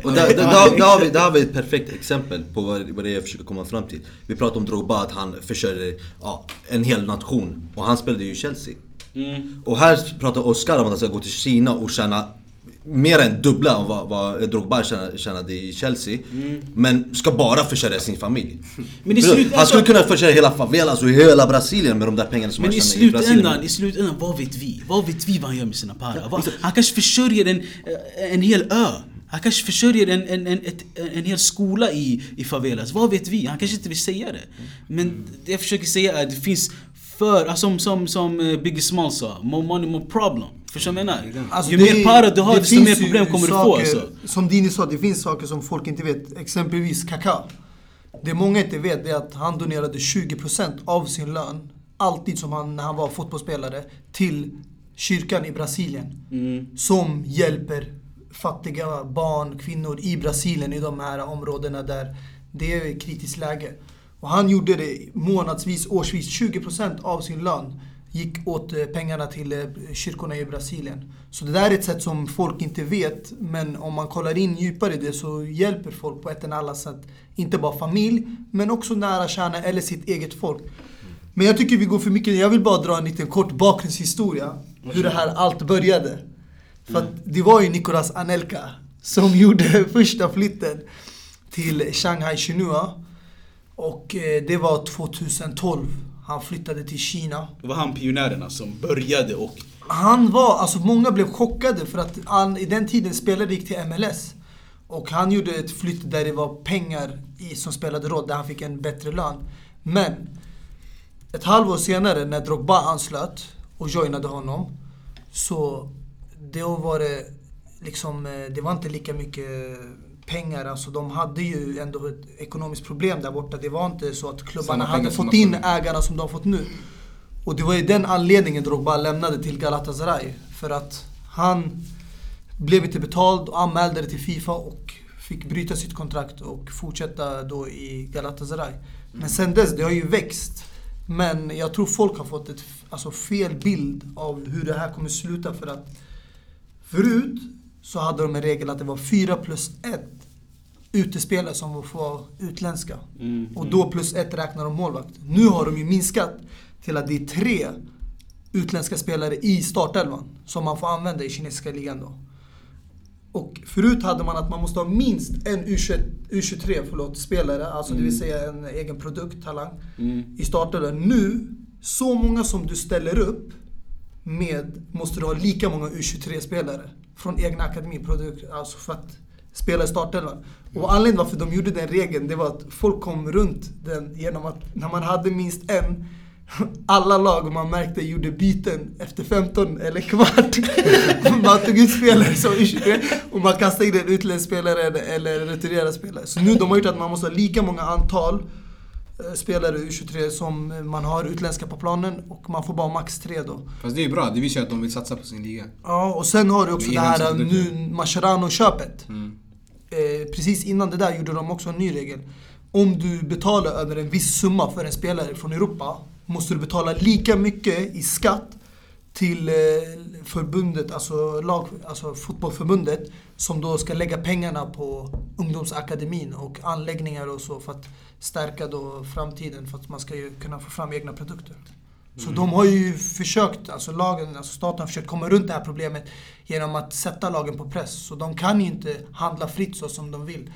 Och där, där, där, där, har vi, där har vi ett perfekt exempel på vad, vad det är jag försöker komma fram till. Vi pratar om Drogba, att han försörjer ja, en hel nation. Och han spelade ju i Chelsea. Och här pratar Oscar om att han ska gå till Kina och tjäna mer än dubbla av vad, vad Drogba tjänade, tjänade i Chelsea. Men ska bara försörja sin familj.
Men i slutändan-
han skulle kunna försörja hela favelas och hela Brasilien med de där pengarna som
Men
han
i
tjänar i Brasilien.
slutändan, i slutändan, vad vet vi? Vad vet vi vad han gör med sina para? Vad- Han kanske försörjer en, en hel ö. Han kanske försörjer en, en, en, ett, en hel skola i, i favelas. Vad vet vi? Han kanske inte vill säga det. Men det jag försöker säga är att det finns för, alltså, som, som, som eh, Biggie Small sa, more money more problem. Förstår du vad jag menar?
Alltså,
Ju
det-
mer para du har desto mer problem kommer du få
saker-
alltså.
Som Dini sa, det finns saker som folk inte vet. Exempelvis Kaká. Det många inte vet är att han donerade 20% av sin lön, alltid som han, när han var fotbollsspelare, till kyrkan i Brasilien. Som hjälper fattiga barn, kvinnor i Brasilien i de här områdena där det är kritiskt läge. Och han gjorde det månadsvis, årsvis. 20% av sin lön gick åt eh, pengarna till eh, kyrkorna i Brasilien. Så det där är ett sätt som folk inte vet, men om man kollar in djupare i det så hjälper folk på ett eller annat sätt. Inte bara familj, men också nära kärna eller sitt eget folk. Men jag tycker vi går för mycket, jag vill bara dra en liten kort bakgrundshistoria. Hur det här allt började. För att det var ju Nicolas Anelka som gjorde första flytten till Shanghai Shenhua. Och eh, det var 2012. Han flyttade till Kina.
Det var han pionjärerna som började och
Han var, alltså många blev chockade för att han i den tiden spelade gick till MLS. Och han gjorde ett flytt där det var pengar i, som spelade roll, där han fick en bättre lön. Men ett halvår senare när Drogba anslöt och joinade honom så då var det liksom, eh, det var inte lika mycket pengar. Alltså de hade ju ändå ett ekonomiskt problem där borta. Det var inte så att klubbarna hade fått in ägarna som de har fått nu. Och det var ju den anledningen Drogba lämnade till Galatasaray. För att han blev inte betald och anmälde det till Fifa och fick bryta sitt kontrakt och fortsätta då i Galatasaray. Men sen dess, det har ju växt. Men jag tror folk har fått ett alltså, fel bild av hur det här kommer sluta för att förut så hade de en regel att det var 4 plus 1 utespelare som får vara utländska. Och då plus ett räknar de målvakt. Nu har de ju minskat till att det är tre utländska spelare i startelvan som man får använda i kinesiska ligan då. Och förut hade man att man måste ha minst en U21, U23 förlåt, spelare, alltså det vill säga en egen produkt, talang, i startelvan. Nu, så många som du ställer upp med måste du ha lika många U23-spelare från egna akademiprodukter alltså för att spela i startelvan. Och anledningen varför de gjorde den regeln, det var att folk kom runt den genom att när man hade minst en alla lag man märkte gjorde byten efter 15 eller kvart. man tog ut spelare som och man kastade in en utländsk spelare eller en returnerad spelare. Så nu de har gjort att man måste ha lika många antal spelare i U23 som man har utländska på planen och man får bara max tre då.
Fast det är bra, det visar ju att de vill satsa på sin liga.
Ja, och sen har du också det här
produkter.
nu Mascherano-köpet.
Mm.
Eh, precis innan det där gjorde de också en ny regel. Om du betalar över en viss summa för en spelare från Europa måste du betala lika mycket i skatt till eh, förbundet, alltså, lag, alltså fotbollförbundet som då ska lägga pengarna på ungdomsakademin och anläggningar och så för att stärka då framtiden för att man ska ju kunna få fram egna produkter. Så de har ju försökt, alltså lagen, alltså staten har försökt komma runt det här problemet genom att sätta lagen på press. Så de kan ju inte handla fritt så som de vill.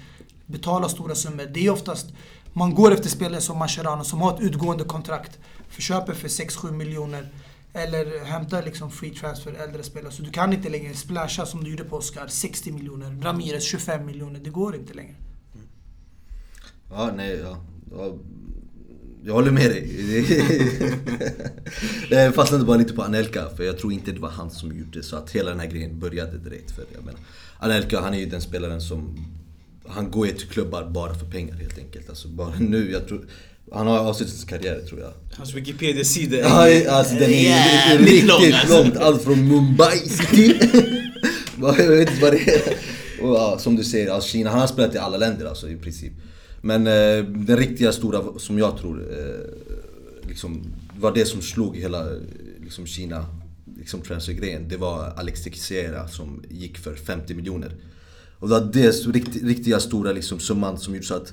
Betala stora summor. Det är oftast, man går efter spelare som Mascherano som har ett utgående kontrakt. Förköper för 6-7 miljoner. Eller hämta liksom free transfer äldre spelare. Så du kan inte längre splasha som du gjorde på Oscar, 60 miljoner. Ramirez 25 miljoner. Det går inte längre. Mm.
Ja, nej, ja. ja. Jag håller med dig. jag fastnade bara lite på Anelka, för jag tror inte det var han som gjorde så att hela den här grejen började direkt. För jag menar, Anelka, han är ju den spelaren som... Han går ju till klubbar bara för pengar helt enkelt. Alltså bara nu, jag tror... Han har avslutat sin karriär tror jag.
hans Wikipedia-sida
Ja, alltså den är
jävligt
riktigt
lång, alltså.
långt. Allt från Mumbai City. Jag vet inte vad det är. Och, ja, som du säger, alltså Kina, han har spelat i alla länder alltså i princip. Men eh, den riktiga stora, som jag tror, eh, liksom, var det som slog hela liksom, Kina, liksom transfergrejen. Det var Alex Teixeira som gick för 50 miljoner. Och det var det riktiga stora liksom, summan som gjorde så att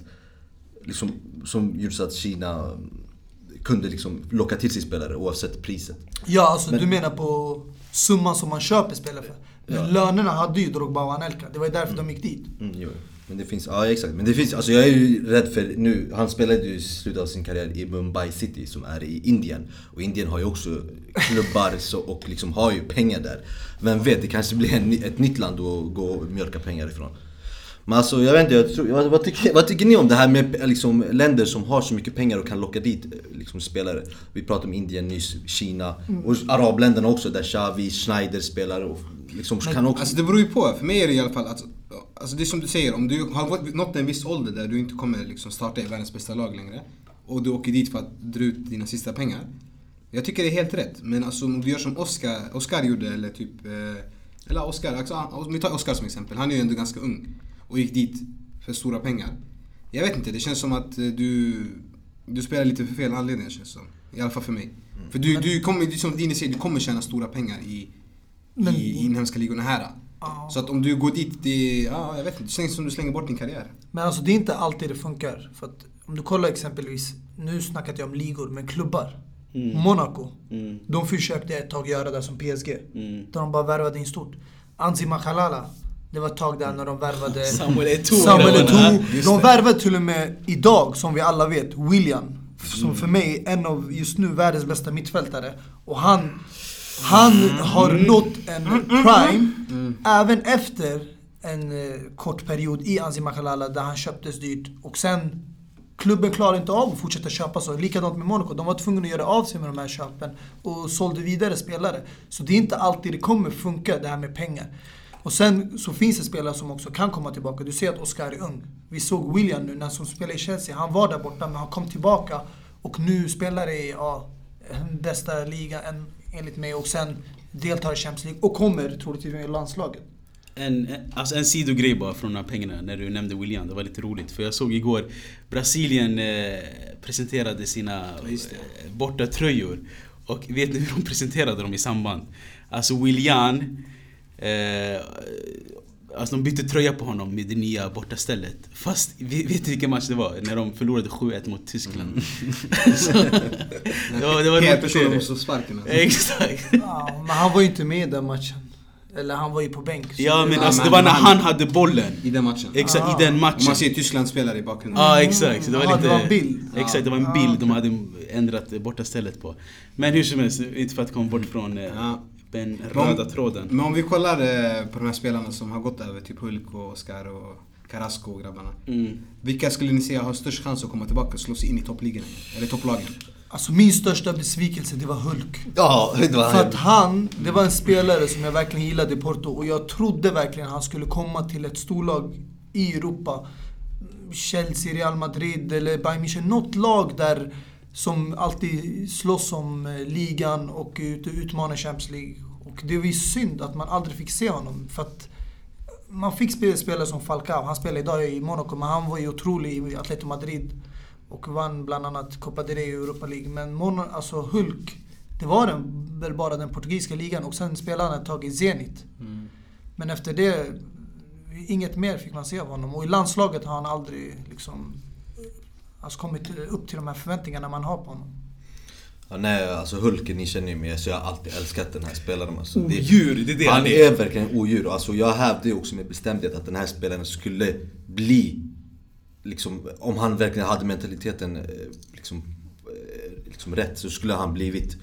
liksom, som gjorde så att Kina kunde liksom locka till sig spelare oavsett priset.
Ja, alltså du menar på summan som man köper spelare för. Men lönerna hade ju Drogba och Anelka. Det var ju därför de gick dit.
Mm, jo. Men det finns, ja exakt. Men det finns, alltså jag är ju rädd för nu, han spelade ju i slutet av sin karriär i Mumbai City som är i Indien. Och Indien har ju också klubbar så, och liksom har ju pengar där. Vem vet, det kanske blir en, ett nytt land att gå och mjölka pengar ifrån. Men alltså jag vet inte, jag tror, vad, vad, tycker, vad tycker ni om det här med liksom, länder som har så mycket pengar och kan locka dit eh, liksom, spelare? Vi pratade om Indien nyss, Kina och arabländerna också där Xavi, Schneider spelar och liksom kan också...
Alltså det beror ju på. För mig är det i alla fall att, alltså det är som du säger, om du har nått en viss ålder där du inte kommer liksom starta i världens bästa lag längre och du åker dit för att dra ut dina sista pengar. Jag tycker det är helt rätt. Men alltså om du gör som Oscar, Oscar gjorde eller typ, eh, eller Oscar, alltså, om vi tar Oscar som exempel. Han är ju ändå ganska ung och gick dit för stora pengar. Jag vet inte, det känns som att eh, du, du spelar lite för fel anledningar känns det som. I alla fall för mig. För du, du kommer, som Dini säger, du kommer tjäna stora pengar i,
Men-
i inhemska ligorna här.
Ja.
Så att om du går dit, det, ja jag vet inte, det känns som du slänger bort din karriär.
Men alltså det är inte alltid det funkar. För att om du kollar exempelvis, nu snackade jag om ligor, men klubbar. Monaco.
Mm.
De försökte ett tag göra det som PSG.
Mm.
Där de bara värvade in stort. Anzi Makhalala. Det var ett tag där när de värvade
Samuel Eto'o.
Samuel. Eto'o. De värvade till och med idag, som vi alla vet, William. Som för mig är en av just nu världens bästa mittfältare. Och han, han har nått en prime även efter en eh, kort period i Anzi Makhalala där han köptes dyrt. Och sen klubben klarade inte av att fortsätta köpa så. Likadant med Monaco. De var tvungna att göra av sig med de här köpen och sålde vidare spelare. Så det är inte alltid det kommer funka det här med pengar. Och sen så finns det spelare som också kan komma tillbaka. Du ser att Oscar är ung. Vi såg William nu när som spelar i Chelsea. Han var där borta men han kom tillbaka och nu spelar i ja, bästa ligan enligt mig och sen deltar i Champions League och kommer troligtvis med i landslaget.
En, en- alltså en sidogrej bara från de här pengarna när du nämnde William. Det var lite roligt. För jag såg igår Brasilien eh, presenterade sina eh, borta tröjor Och vet ni hur de presenterade dem i samband? Alltså William eh, Alltså de bytte tröja på honom med det nya bortastället. Fast, vet vet ni vilken match det var? När de förlorade 7-1 mot Tyskland. Så, det var, det var
Helt måste sparken alltså.
Exakt.
Ja, men han var ju inte med i den matchen. Eller han var ju på bänk. så
Ja men alltså det var när
han-
hade bollen.
I den matchen.
Exakt,
Ah.
i den
Och
matchen.
man ser Tyskland spelare i bakgrunden.
Ja exakt, så det var lite...
det var en bild.
Exakt, det var en bild de hade ändrat borta stället på. Men hur som helst, inte för att komma bort från eh,
Ja.
Den
Men-
röda tråden.
Men om vi kollar eh, på de här spelarna som har gått över, typ Hulk och Oscar och Carrasco och grabbarna.
Mm.
Vilka skulle ni säga har störst chans att komma tillbaka och slå sig in i toppligan? Eller topplagen?
Alltså min största besvikelse det var Hulk.
Ja, det var
För att han, det var en spelare som jag verkligen gillade i Porto och jag trodde verkligen han skulle komma till ett storlag i Europa. Chelsea, Real Madrid eller Bayern München. Något lag där som alltid slåss om eh, ligan och ut, utmanar Champions League. Och det var ju synd att man aldrig fick se honom. För att man fick spela spelare som Falcao. Han spelar idag i Monaco men han var ju otrolig i Atletico Madrid. Och vann bland annat Copa del Rey och Europa League. Men Mon- alltså Hulk, det var den, väl bara den portugisiska ligan och sen spelade han ett tag i Zenit. Men efter det, inget mer fick man se av honom. Och i landslaget har han aldrig liksom alltså kommit upp till de här förväntningarna man har på honom.
Ja, nej, alltså Hulken, ni känner ju mig, så jag har alltid älskat den här spelaren. Alltså, det-
Odjur, det är det
han
han är.
är verkligen odjur. Alltså, jag hävdade ju också med bestämdhet att den här spelaren skulle bli, liksom, om han verkligen hade mentaliteten eh, liksom, eh, liksom rätt, så skulle han blivit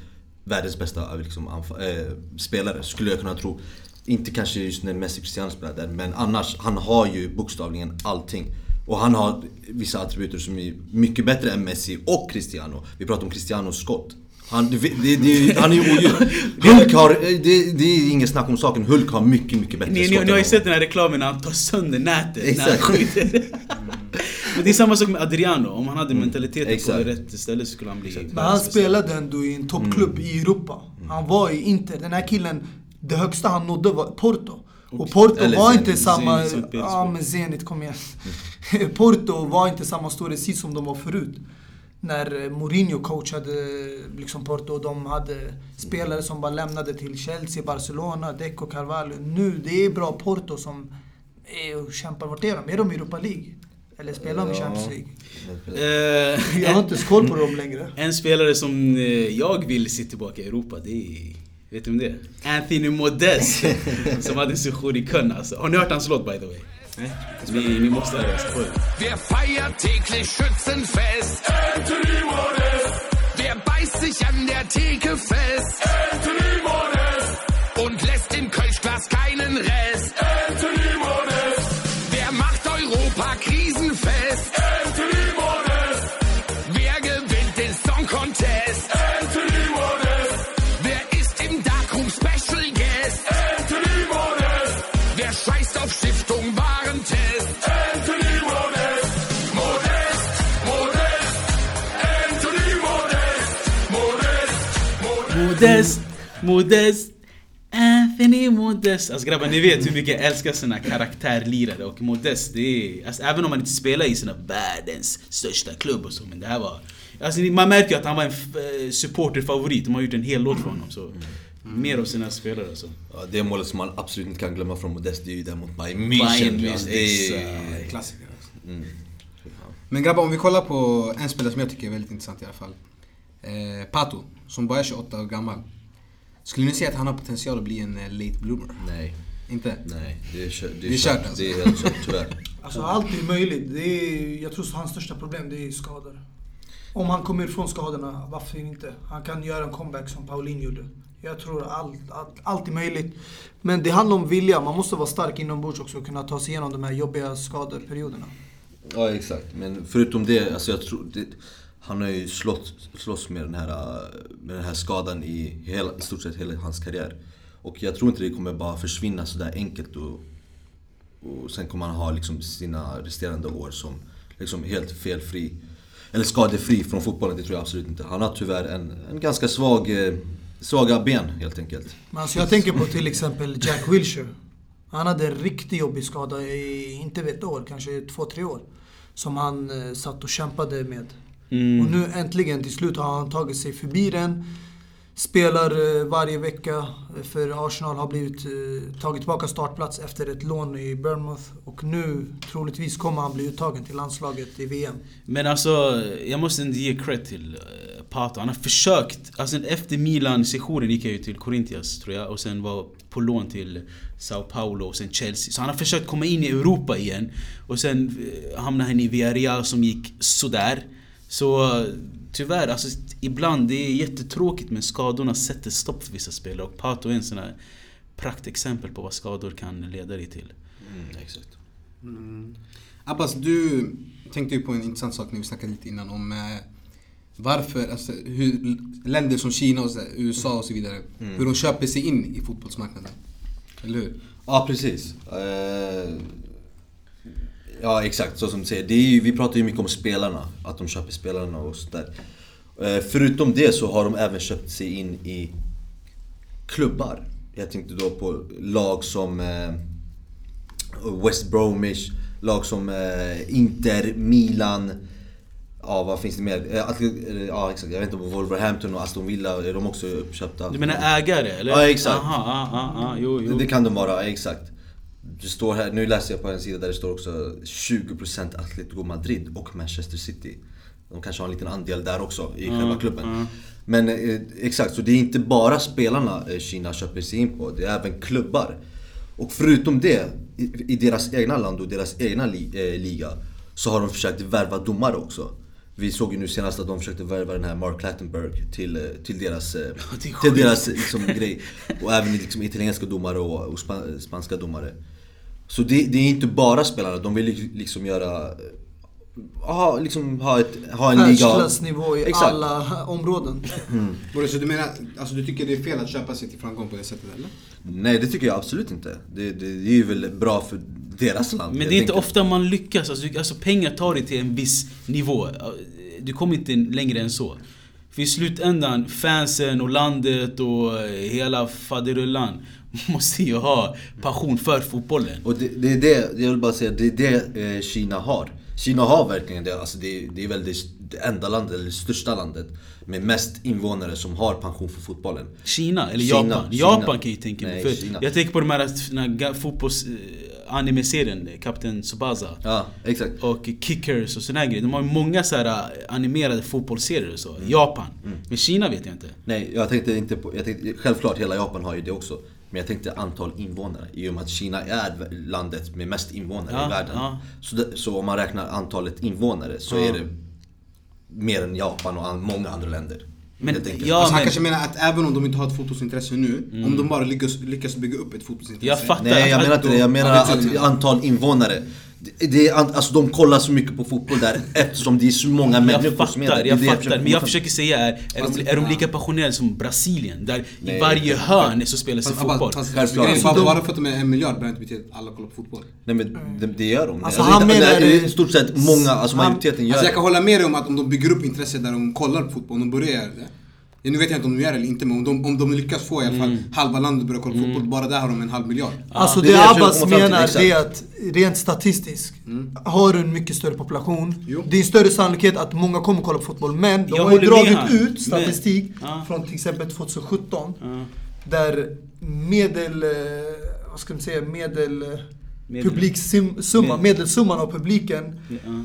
världens bästa liksom, anfa- eh, spelare, skulle jag kunna tro. Inte kanske just när Messi Cristiano spelar där, men annars, han har ju bokstavligen allting. Och han har vissa attributer som är mycket bättre än Messi och Cristiano. Vi pratar om Cristianos skott. Han, det, det, det, han är ju odjur. Hulk har, det, det är ingen snack om saken, Hulk har mycket, mycket bättre
Ni,
skott
ni, ni har ju sett den här reklamen när han tar sönder nätet när han
Exakt.
skjuter. Men det är samma sak med Adriano, om han hade mentaliteten på
Exakt.
rätt ställe så skulle han bli
Men han spelade ändå i en toppklubb i Europa. Han var i Inter. Den här killen, det högsta han nådde var Porto. Och Porto
Eller
var
Zenit.
inte samma...
Zenit.
Ja men Zenit, kom igen. Porto var inte samma storhetstid som de var förut. När eh, Mourinho coachade liksom Porto och de hade spelare som bara lämnade till Chelsea, Barcelona, Deco, Carvalho. Nu, det är bra Porto som är och kämpar. Vart är de? Är de i Europa League? Eller spelar de i. Champions League?
Eh,
Jag har inte koll på dem längre.
En spelare som eh, jag vill se tillbaka i Europa, det är... Vet du om det är? Anthony Modest. som hade session i Köln alltså. Har ni hört hans låt by the way? Ni, ni måste höra den.
Feiert täglich Schützenfest? Anthony Modest. Wer beißt sich an der Theke fest? Anthony Modest. Und lässt im Kölschglas keinen Rest? Modest. Modest, Anthony Modest.
Alltså grabbar, ni vet hur mycket jag älskar såna karaktärlirare och Modest, det är... Alltså, även om man inte spelar i sina världens största klubb och så, men det här var... Alltså man märker ju att han var en eh, supporterfavorit, de har gjort en hel låt för honom så... Mer av sina spelare alltså.
Ja, det målet som man absolut inte kan glömma från Modest, det är ju där mot Bayern München. Alltså, det är...
Klassiker. alltså. Men grabbar, om vi kollar på en spelare som jag tycker är väldigt intressant i alla fall. Eh, Pato, som bara är 28 år gammal. Skulle ni säga att han har potential att bli en eh, late bloomer?
Nej,
Inte?
nej. Det är, kört,
Det är kört, alltså.
Det är helt kört, tyvärr.
Alltså allt är möjligt. Det är, jag tror att hans största problem det är skador. Om han kommer ifrån skadorna, varför inte? Han kan göra en comeback som Pauline gjorde. Jag tror allt, allt, allt är möjligt. Men det handlar om vilja. Man måste vara stark inombords också och kunna ta sig igenom de här jobbiga skadeperioderna.
Ja, exakt. Men förutom det, alltså jag tror... Det, han har ju slått, slåss med den, här, med den här skadan i, hela, i stort sett hela hans karriär. Och jag tror inte det kommer bara försvinna sådär enkelt och, och sen kommer han ha liksom sina resterande år som liksom helt felfri. Eller skadefri från fotbollen, det tror jag absolut inte. Han har tyvärr en, en ganska svag, eh, svaga ben helt enkelt.
Men alltså jag tänker på till exempel Jack Wilshere. Han hade en riktigt jobbig skada i, inte vet ett år, kanske två, tre år. Som han eh, satt och kämpade med. Och nu äntligen till slut har han tagit sig förbi den. Spelar eh, varje vecka för Arsenal, har blivit eh, tagit tillbaka startplats efter ett lån i Bournemouth. Och nu troligtvis kommer han bli uttagen till landslaget i VM.
Men alltså, jag måste ändå ge cred till Pato. Han har försökt. Alltså efter Milan-sessionen gick jag ju till Corinthians tror jag och sen var på lån till Sao Paulo och sen Chelsea. Så han har försökt komma in i Europa igen. Och sen hamnade han i Villarreal som gick sådär. Så tyvärr, alltså ibland det är jättetråkigt men skadorna sätter stopp för vissa spelare. Och Pato är en sån här praktexempel på vad skador kan leda dig till.
Mm, exakt.
Abbas, du tänkte ju på en intressant sak när vi snackade lite innan om eh, varför, alltså, hur länder som Kina och USA och så vidare, hur de köper sig in i fotbollsmarknaden. Eller hur?
Ja, precis. Eh, ja, exakt så som du säger. Det är ju, vi pratar ju mycket om spelarna, att de köper spelarna och sådär. Eh, förutom det så har de även köpt sig in i klubbar. Jag tänkte då på lag som eh, West Bromwich, lag som eh, Inter, Milan. Ja, vad finns det mer? Ja, exakt. Jag vet inte om Wolverhampton och Aston Villa, är de också uppköpta?
Du menar ägare eller?
Ja, exakt.
Aha, ah, ah, ah, jo, jo.
Det kan de vara, exakt. Det står här, nu läser jag på en sida där det står också 20% Atletico Madrid och Manchester City. De kanske har en liten andel där också i själva klubben. Men eh, exakt, så det är inte bara spelarna eh, Kina köper sig in på, det är även klubbar. Och förutom det, i, i deras egna land och deras egna li, eh, liga, så har de försökt värva domare också. Vi såg ju nu senast att de försökte värva den här Mark Clattenburg till, till deras, till deras liksom, grej. Och även liksom, italienska domare och, och span, spanska domare. Så det, det är inte bara spelarna, de vill liksom göra... Ha, liksom, ha, ett, ha en liga...
Världsklassnivå i
Exakt.
alla områden.
Borde, så du menar, alltså du tycker det är fel att köpa sig till framgång på det sättet eller?
Nej det tycker jag absolut inte. Det, det, det är ju väl bra för deras land.
Men det är inte
enkelt.
ofta man lyckas. Alltså, alltså pengar tar dig till en viss nivå. Du kommer inte längre än så. För i slutändan, fansen och landet och eh, hela faderullan måste ju ha passion för fotbollen.
Och det, det är det, jag vill bara säga, det är det eh, Kina har. Kina har verkligen det, alltså det, det är väl det, det enda landet, eller det största landet med mest invånare som har pension för fotbollen.
Kina eller
Kina,
Japan?
Kina.
Japan kan jag ju tänka mig.
Nej,
För
Kina.
jag tänker på de här, fotbolls... eh, anime-serien Kapten Tsubasa.
Ja, exakt.
Och Kickers och sådana grejer. De har ju många så här äh, animerade fotbollsserier och så. Japan. Men Kina vet jag inte.
Nej, jag tänkte inte på... Jag tänkte, självklart, hela Japan har ju det också. Men jag tänkte antal invånare. I och med att Kina är landet med mest invånare
Ja,
i världen.
ja.
Så, det, så om man räknar antalet invånare så
Ja.
är det mer än Japan och an, många andra länder.
Men ja,
alltså han
men-
kanske menar att även om de inte har ett fotbollsintresse nu, om de bara lyckas, lyckas bygga upp ett fotbollsintresse.
Jag fattar.
Nej jag menar inte det, jag menar att antal invånare. Det, alltså de kollar så mycket på fotboll där eftersom det är så många människor
Jag
som är där.
fattar, jag fattar.
försöker
Men jag försöker säga är, är, de, är de lika passionerade som Brasilien? Där i
Nej.
varje hörn så spelas det
Fast,
fotboll.
fast, är bara,
Så de-
bara för att de är en miljard behöver inte betyda att alla kollar på fotboll.
Nej men det, det gör de.
Alltså, han
inte-
menar-
det är I stort sett många, alltså
Han-
majoriteten gör
Alltså jag kan hålla med dig om att om de bygger upp intresse där de kollar på fotboll, om de börjar göra det. Ja, nu vet jag inte om de gör det eller inte, men om de, om de lyckas få i alla fall halva landet börja kolla på fotboll, bara där har de en halv miljard.
Alltså
det
det, Abbas menar det är att rent statistiskt har du en mycket större population.
Jo.
Det är en större sannolikhet att många kommer kolla på fotboll. Men de
Jag
har ju dragit ut statistik
Men-
från till exempel 2017.
Ja.
Där medel, eh, vad ska man säga, medel, eh,
Medel.
publiksumma,
Med-
medelsumman av publiken
Ja.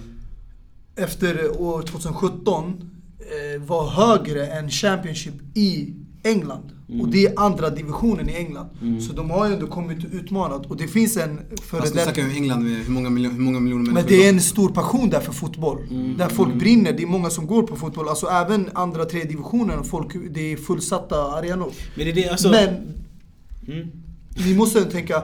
efter år 2017 eh, var högre än Championship i England.
Mm.
Och det är andra divisionen i England. Så de har ju ändå kommit utmanat. Och det finns en detta...
snackar vi om England med hur många, miljo- hur många miljoner
Men
människor
det är en stor passion där för fotboll.
Mm.
Där folk brinner. Det är många som går på fotboll. Alltså även andra, tredje divisionen. Folk, det är fullsatta arenor.
Men det är det, alltså...
Men
Mm.
vi måste tänka,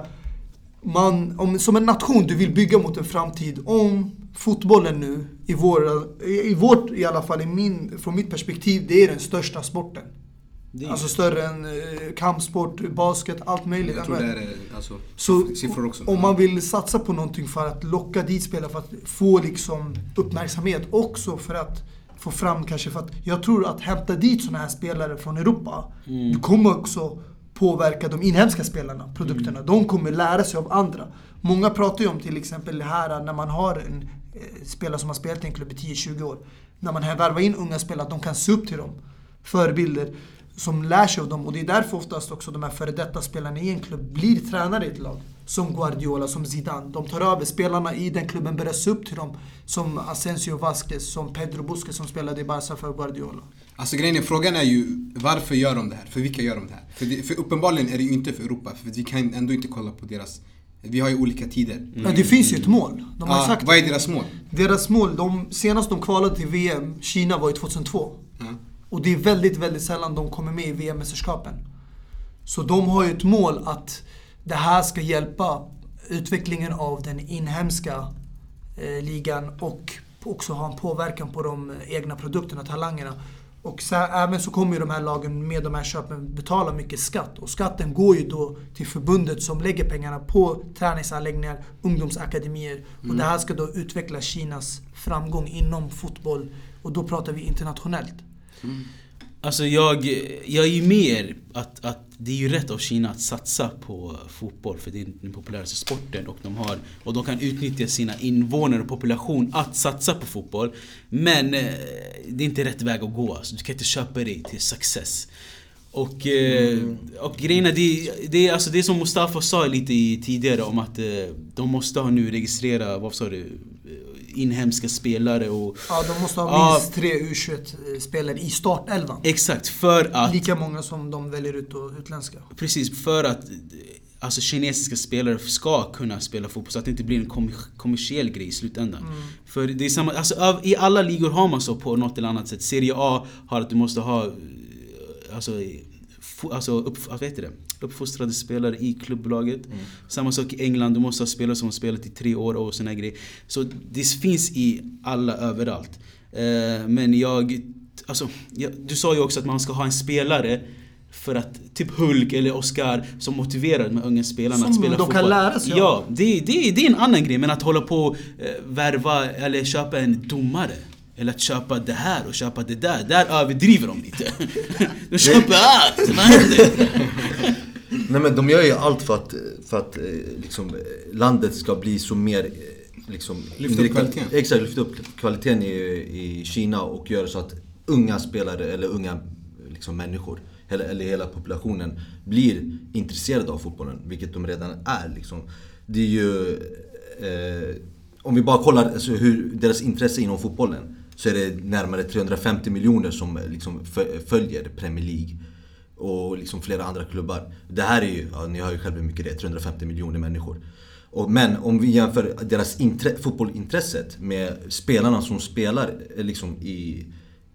man, om, som en nation, du vill bygga mot en framtid. Om fotbollen nu, i, våra, i, vårt, i alla fall i min, från mitt perspektiv, det är den största sporten.
Det
Alltså större än eh, kampsport, basket, allt möjligt.
Jag tror det är alltså,
Så
siffror också.
om man vill satsa på någonting för att locka dit spelare, för att få liksom uppmärksamhet. Också för att få fram kanske, för att jag tror att hämta dit sådana här spelare från Europa,
Mm.
det kommer också påverka de inhemska spelarna, produkterna.
Mm.
De kommer lära sig av andra. Många pratar ju om till exempel det här när man har en Eh, spelare som har spelat i en klubb i 10-20 år. När man värvar in unga spelare, att de kan se upp till dem. Förebilder som lär sig av dem. Och det är därför oftast också de här före detta spelarna i en klubb blir tränare i ett lag. Som Guardiola, som Zidane. De tar över. Spelarna i den klubben börjar se upp till dem. Som Asensio Vasquez, som Pedro Busquets som spelade i Barca för Guardiola.
Alltså grejen är, frågan är ju varför gör de det här? För vilka gör de det här? För, det, för uppenbarligen är det ju inte för Europa, för vi kan ändå inte kolla på deras... Vi har ju olika tider.
Men det finns ju ett mål. De har
Ja,
sagt
vad är deras mål?
Deras mål, de, senast de kvalade till VM, Kina var ju 2002.
Ja.
Och det är väldigt, väldigt sällan de kommer med i VM-mästerskapen. Så de har ju ett mål att det här ska hjälpa utvecklingen av den inhemska eh, ligan och också ha en påverkan på de egna produkterna, talangerna. Och så, även så kommer ju de här lagen med de här köpen betala mycket skatt. Och skatten går ju då till förbundet som lägger pengarna på träningsanläggningar, ungdomsakademier. Och det här ska då utveckla Kinas framgång inom fotboll. Och då pratar vi internationellt.
Alltså jag, jag är ju mer att, att det är ju rätt av Kina att satsa på fotboll för det är den populäraste sporten och de, har, och de kan utnyttja sina invånare och population att satsa på fotboll. Men eh, det är inte rätt väg att gå. Alltså, du kan inte köpa dig till success. Och, mm. och grejen är, det, det, är, alltså, det som Mustafa sa lite tidigare om att eh, de måste ha nu registrera, vad sa du, inhemska spelare och...
Ja, de måste ha
Ja.
minst tre U21-spelare i startelvan.
Exakt, för att...
Lika många som de väljer ut och utländska.
Precis, för att alltså, kinesiska spelare ska kunna spela fotboll så att det inte blir en kom kommersiell grej i slutändan. För det är samma, alltså, i alla ligor har man så på något eller annat sätt. Serie A har att du måste ha alltså, alltså upp, vad heter det? Uppfostrade spelare i klubblaget. Samma sak i England, du måste ha spelare som har spelat i tre år och såna grejer. Så det finns i alla överallt. Eh, men jag, alltså, jag, du sa ju också att man ska ha en spelare för att, typ Hulk eller Oscar, som motiverar de här unga spelarna
Som
att spela
de
fotboll.
kan lära sig.
Ja, det, det, det är en annan grej. Men att hålla på och eh, värva eller köpa en domare. Eller att köpa det här och köpa det där. Där överdriver de lite. De köper allt! Vad händer?
Nej men de gör ju allt för att, för att eh, liksom, landet ska bli så mer eh, liksom,
Lyfta upp kvaliteten.
Exakt, lyfta upp kvaliteten i, i Kina och göra så att unga spelare eller unga liksom, människor eller, eller hela populationen blir intresserade av fotbollen, vilket de redan är. Liksom. det är ju... Eh, om vi bara kollar alltså, hur deras intresse inom fotbollen. Så är det närmare 350 miljoner som liksom fö- följer Premier League. Och liksom flera andra klubbar. Det här är ju, ja, ni hör ju själva hur mycket det är, 350 miljoner människor. Och, men om vi jämför deras intre, fotbollintresset med spelarna som spelar eh, liksom i,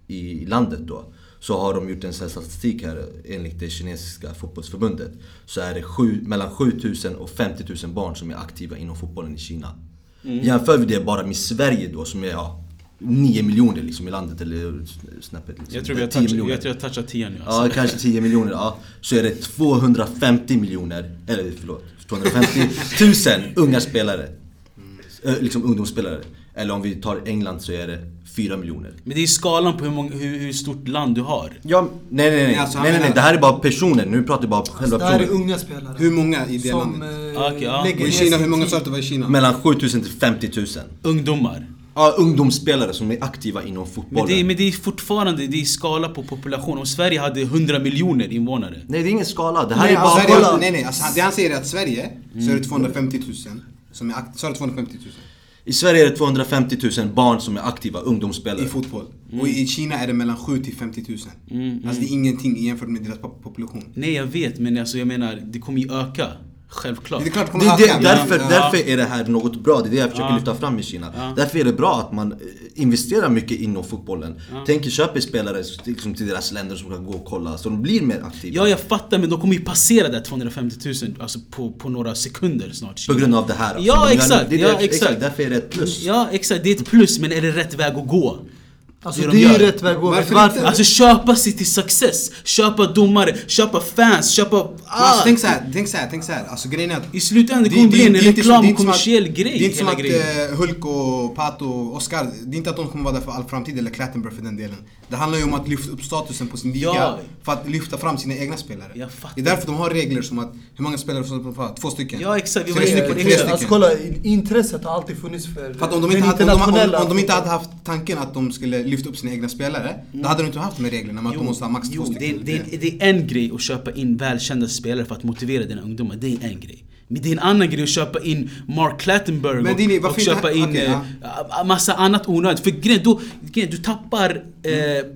i landet då. Så har de gjort en statistik här enligt det kinesiska fotbollsförbundet. Så är det sju, mellan 7000 och 50 000 barn som är aktiva inom fotbollen i Kina. Jämför vi det bara med Sverige då som är ja, 9 miljoner liksom i landet eller snäppet liksom.
Jag tror vi har
10
touchat,
miljoner.
jag tror jag har touchat 10 nu alltså.
Ja, kanske 10 miljoner. Ja. Så är det 250 miljoner, eller förlåt, 250 000 unga spelare. Eh, Liksom ungdomsspelare. Eller om vi tar England så är det 4 miljoner.
Men det är skalan på hur, många, hur, hur stort land du har.
Ja, nej nej nej.
Nej, alltså,
nej, nej, nej. Det här är bara personer. Nu pratar vi bara själva
Det här är
personer.
unga spelare.
Hur många i det
som
landet?
eh,
Okej, ja.
lägger
Och i Kina, hur många sa du att det var i Kina?
Mellan 7000 till 50 000.
Ungdomar.
Ja, ungdomsspelare som är aktiva inom
Men
fotbollen.
det, är, men det är fortfarande det är skala på population. Om Sverige hade 100 miljoner invånare.
Nej, det är ingen skala. Det här
Nej,
är bara...
alltså,
Sverige,
kolla.
nej nej, alltså, det han säger är att Sverige så är det 250 000 som är akt- sa du 250 000?
I Sverige är det 250 000 barn som är aktiva ungdomsspelare.
I fotboll. Och i Kina är det mellan 7 till 50 000. Alltså det är ingenting jämfört med deras pop- population.
Nej jag vet men alltså jag menar det kommer ju öka. Självklart.
Det är klart det
Det,
kommer
det, därför,
Ja.
därför är det här något bra, det är det jag försöker
Ja.
lyfta fram i Kina.
Ja.
Därför är det bra att man eh, investerar mycket inom fotbollen. Tänker köper spelare liksom, till deras länder som kan gå och kolla, så de blir mer aktiva.
Ja jag fattar men de kommer ju passera där 250 000 alltså på, på några sekunder snart.
På grund av det här. alltså.
Ja exakt,
det är
ja
det-
exakt.
Därför är det ett plus.
Ja exakt, det är ett plus men är det rätt väg att gå?
Alltså
Det
det,
de
är ju rätt väg att gå.
Alltså köpa sig till success, köpa domare, köpa fans, köpa...
Alltså,
Ah!
tänk så här, tänk så här, tänk så här. Alltså grejen är att
I slutändan det kommer bli en
det är inte så-
reklam
det är
och
inte som att-
kommersiell grej
Det är inte som att
grejen.
eh, Hulk och Pato och Oscar, det är inte att de kommer vara där för all framtid eller Klattenberg för den delen. Det handlar ju om att lyfta upp statusen på sin liga
Ja.
för att lyfta fram sina egna spelare. Det är därför de har regler som att, hur många spelare får de få ha? Två stycken?
Ja, exakt. Vi
Tre stycken, tre stycken.
Alltså kolla, intresset har alltid funnits för
För att om de,
den
inte hade, om, de, om, om de inte hade haft tanken att de skulle lyfta upp sina egna spelare, då hade de inte haft de här reglerna med att de måste ha max två
jo, det,
stycken.
är- det, är- det är en grej att köpa in välkända spelare för att motivera dina ungdomar. Det är en grej. Men det är en annan grej att köpa in Mark Clattenburg
Men
och,
Dini,
och köpa in
okej,
eh, massa annat onödigt. För grejen, då, grejen, du tappar eh,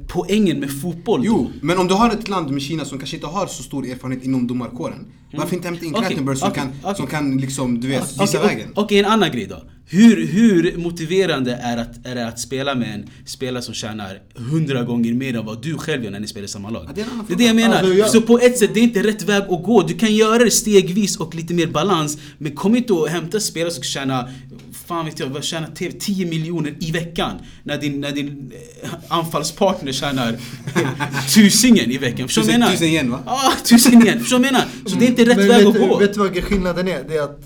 poängen med fotboll.
Jo, men om du har ett land med Kina som kanske inte har så stor erfarenhet inom domarkåren. Varför inte hämta in Klattenberg som,
okej,
kan,
okej.
som kan liksom, du vet, visa vägen?
Okej, en annan grej då. Hur, hur motiverande är, att, är det att spela med en spelare som tjänar hundra gånger mer än vad du själv gör när ni spelar i samma lag?
Ja, det är
det är det jag menar.
Alltså, jag-
Så på ett sätt, det är inte rätt väg att gå. Du kan göra det stegvis och lite mer balans. Men kom inte och hämta spelare som tjänar, fan vet jag, tjänar TV 10 miljoner i veckan. När din, när din eh, anfallspartner tjänar tusingen i veckan. Förstår du vad jag menar?
tusen igen, va?
Ja, tusen igen. Förstår du vad jag menar? Så det är inte rätt
Men
väg
vet,
att gå.
Vet du vad skillnaden är? Det är att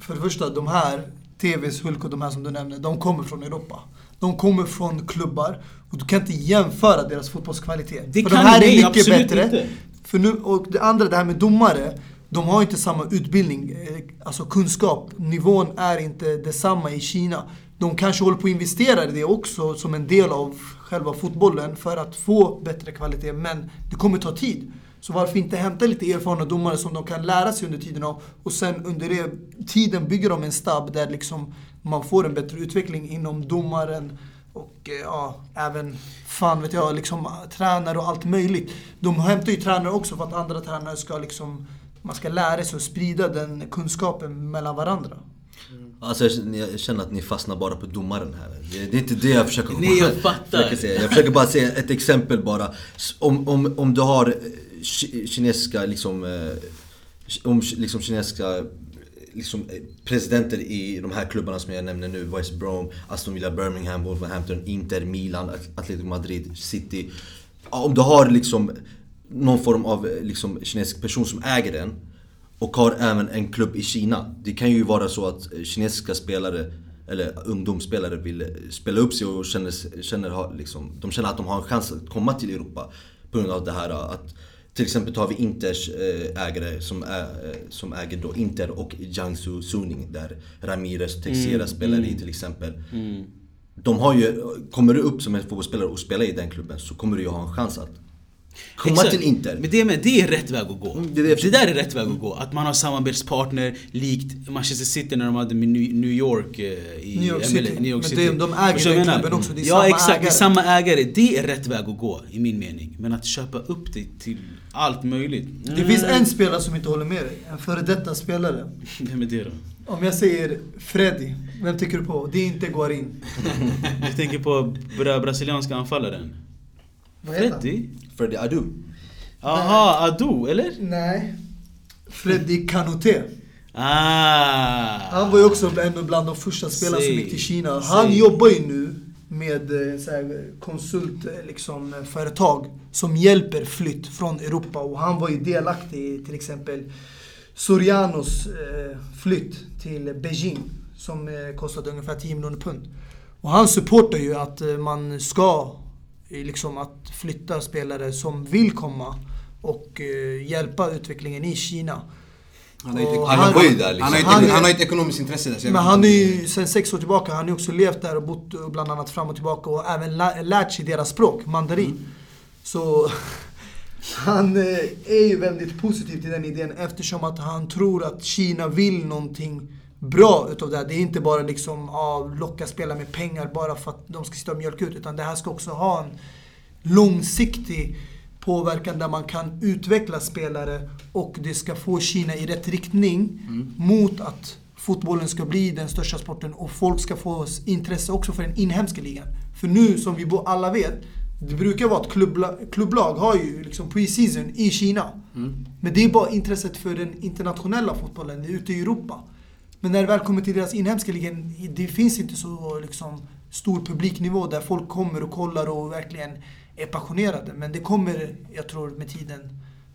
för det första, de här TVs Hulk och de här som du nämnde, de kommer från Europa. De kommer från klubbar och du kan inte jämföra deras fotbollskvalitet.
Det
för
kan
de här
nej,
är mycket bättre.
inte.
För nu, och det andra, det här med domare. De har inte samma utbildning, eh, alltså kunskap. Nivån är inte detsamma i Kina. De kanske håller på att investera i det också som en del av själva fotbollen för att få bättre kvalitet. Men det kommer ta tid. Så varför inte hämta lite erfarna domare som de kan lära sig under tiden av och sen under det tiden bygger de en stab där liksom man får en bättre utveckling inom domaren och eh, ja, även fan vet jag, liksom tränare och allt möjligt. De hämtar ju tränare också för att andra tränare ska liksom man ska lära sig och sprida den kunskapen mellan varandra.
Alltså jag känner- att ni fastnar bara på domaren här. Det, är inte det jag försöker
Nej, jag fattar.
försöker säga. Jag försöker bara säga ett exempel bara. Om, om, om du har kinesiska liksom, eh, om liksom kinesiska liksom, eh, presidenter i de här klubbarna som jag nämner nu. West Brom, Aston Villa, Birmingham, Wolverhampton, Inter, Milan, Atletico Madrid, City. Om du har liksom någon form av eh, liksom, kinesisk person som äger den och har även en klubb i Kina. Det kan ju vara så att kinesiska spelare eller ungdomsspelare vill spela upp sig och känner, känner, liksom, de känner att de har en chans att komma till Europa. På grund av det här att till exempel tar vi Inters eh, ägare som, är, eh, som äger då Inter och Jiangsu Suning där Ramirez Teixeira spelar i till exempel. De har ju, kommer du upp som en fotbollsspelare och spelar i den klubben så kommer du ju ha en chans att Komma
Exakt.
till Inter.
Men det, med, det är rätt väg att gå.
Mm, det
det,
det
där är rätt väg att gå. Att man har samarbetspartner likt Manchester City när de hade med New York eh, i
New York City.
New York
Men
City.
det- de äger
Förstår du
den klubben också. Det är
ja
samma
exakt, det är
ägare.
samma ägare. Det är rätt väg att gå i min mening. Men att köpa upp det till allt möjligt.
Det finns en spelare som inte håller med dig. En före detta spelare.
Vem är det då?
Om jag säger Freddy, vem tänker du på? Det är inte Guarin.
Du tänker på bra, brasilianska anfallaren?
Vad heter han?
Freddy?
Freddy Adu.
Aha, Adu, eller?
Nej. Freddy Kanouté.
Ah!
Han var ju också en bland de första spelarna som gick till Kina. Han jobbar ju nu med eh, så här, konsult, eh, liksom, eh, företag som hjälper flytt från Europa. Och han var ju delaktig i till exempel Sorianos eh, flytt till Beijing som eh, kostade ungefär 10 miljoner pund. Och han supportar ju att eh, man ska liksom att flytta spelare som vill komma och eh, hjälpa utvecklingen i Kina.
Han har ju ett-
Och
Han jobbar ju där liksom.
Han har ju ett-
Han är-
han har ju ett ekonomiskt intresse där.
Men han är ju sen sex år tillbaka, han har också levt där och bott eh, bland annat fram och tillbaka och även lä- lärt sig deras språk, mandarin. Så han eh, är ju väldigt positiv till den idén eftersom att han tror att Kina vill någonting bra utav det här. Det är inte bara liksom ja, locka spelare med pengar bara för att de ska sitta och mjölka ut utan det här ska också ha en långsiktig påverkan där man kan utveckla spelare och det ska få Kina i rätt riktning mot att fotbollen ska bli den största sporten och folk ska få intresse också för den inhemska ligan. För nu, som vi alla vet, det brukar vara att klubbla, klubblag har ju liksom pre-season i Kina. Men det är bara intresset för den internationella fotbollen, det är ute i Europa. Men när det väl kommer till deras inhemska ligan, det finns inte så liksom, stor publiknivå där folk kommer och kollar och verkligen är passionerade. Men det kommer, jag tror, med tiden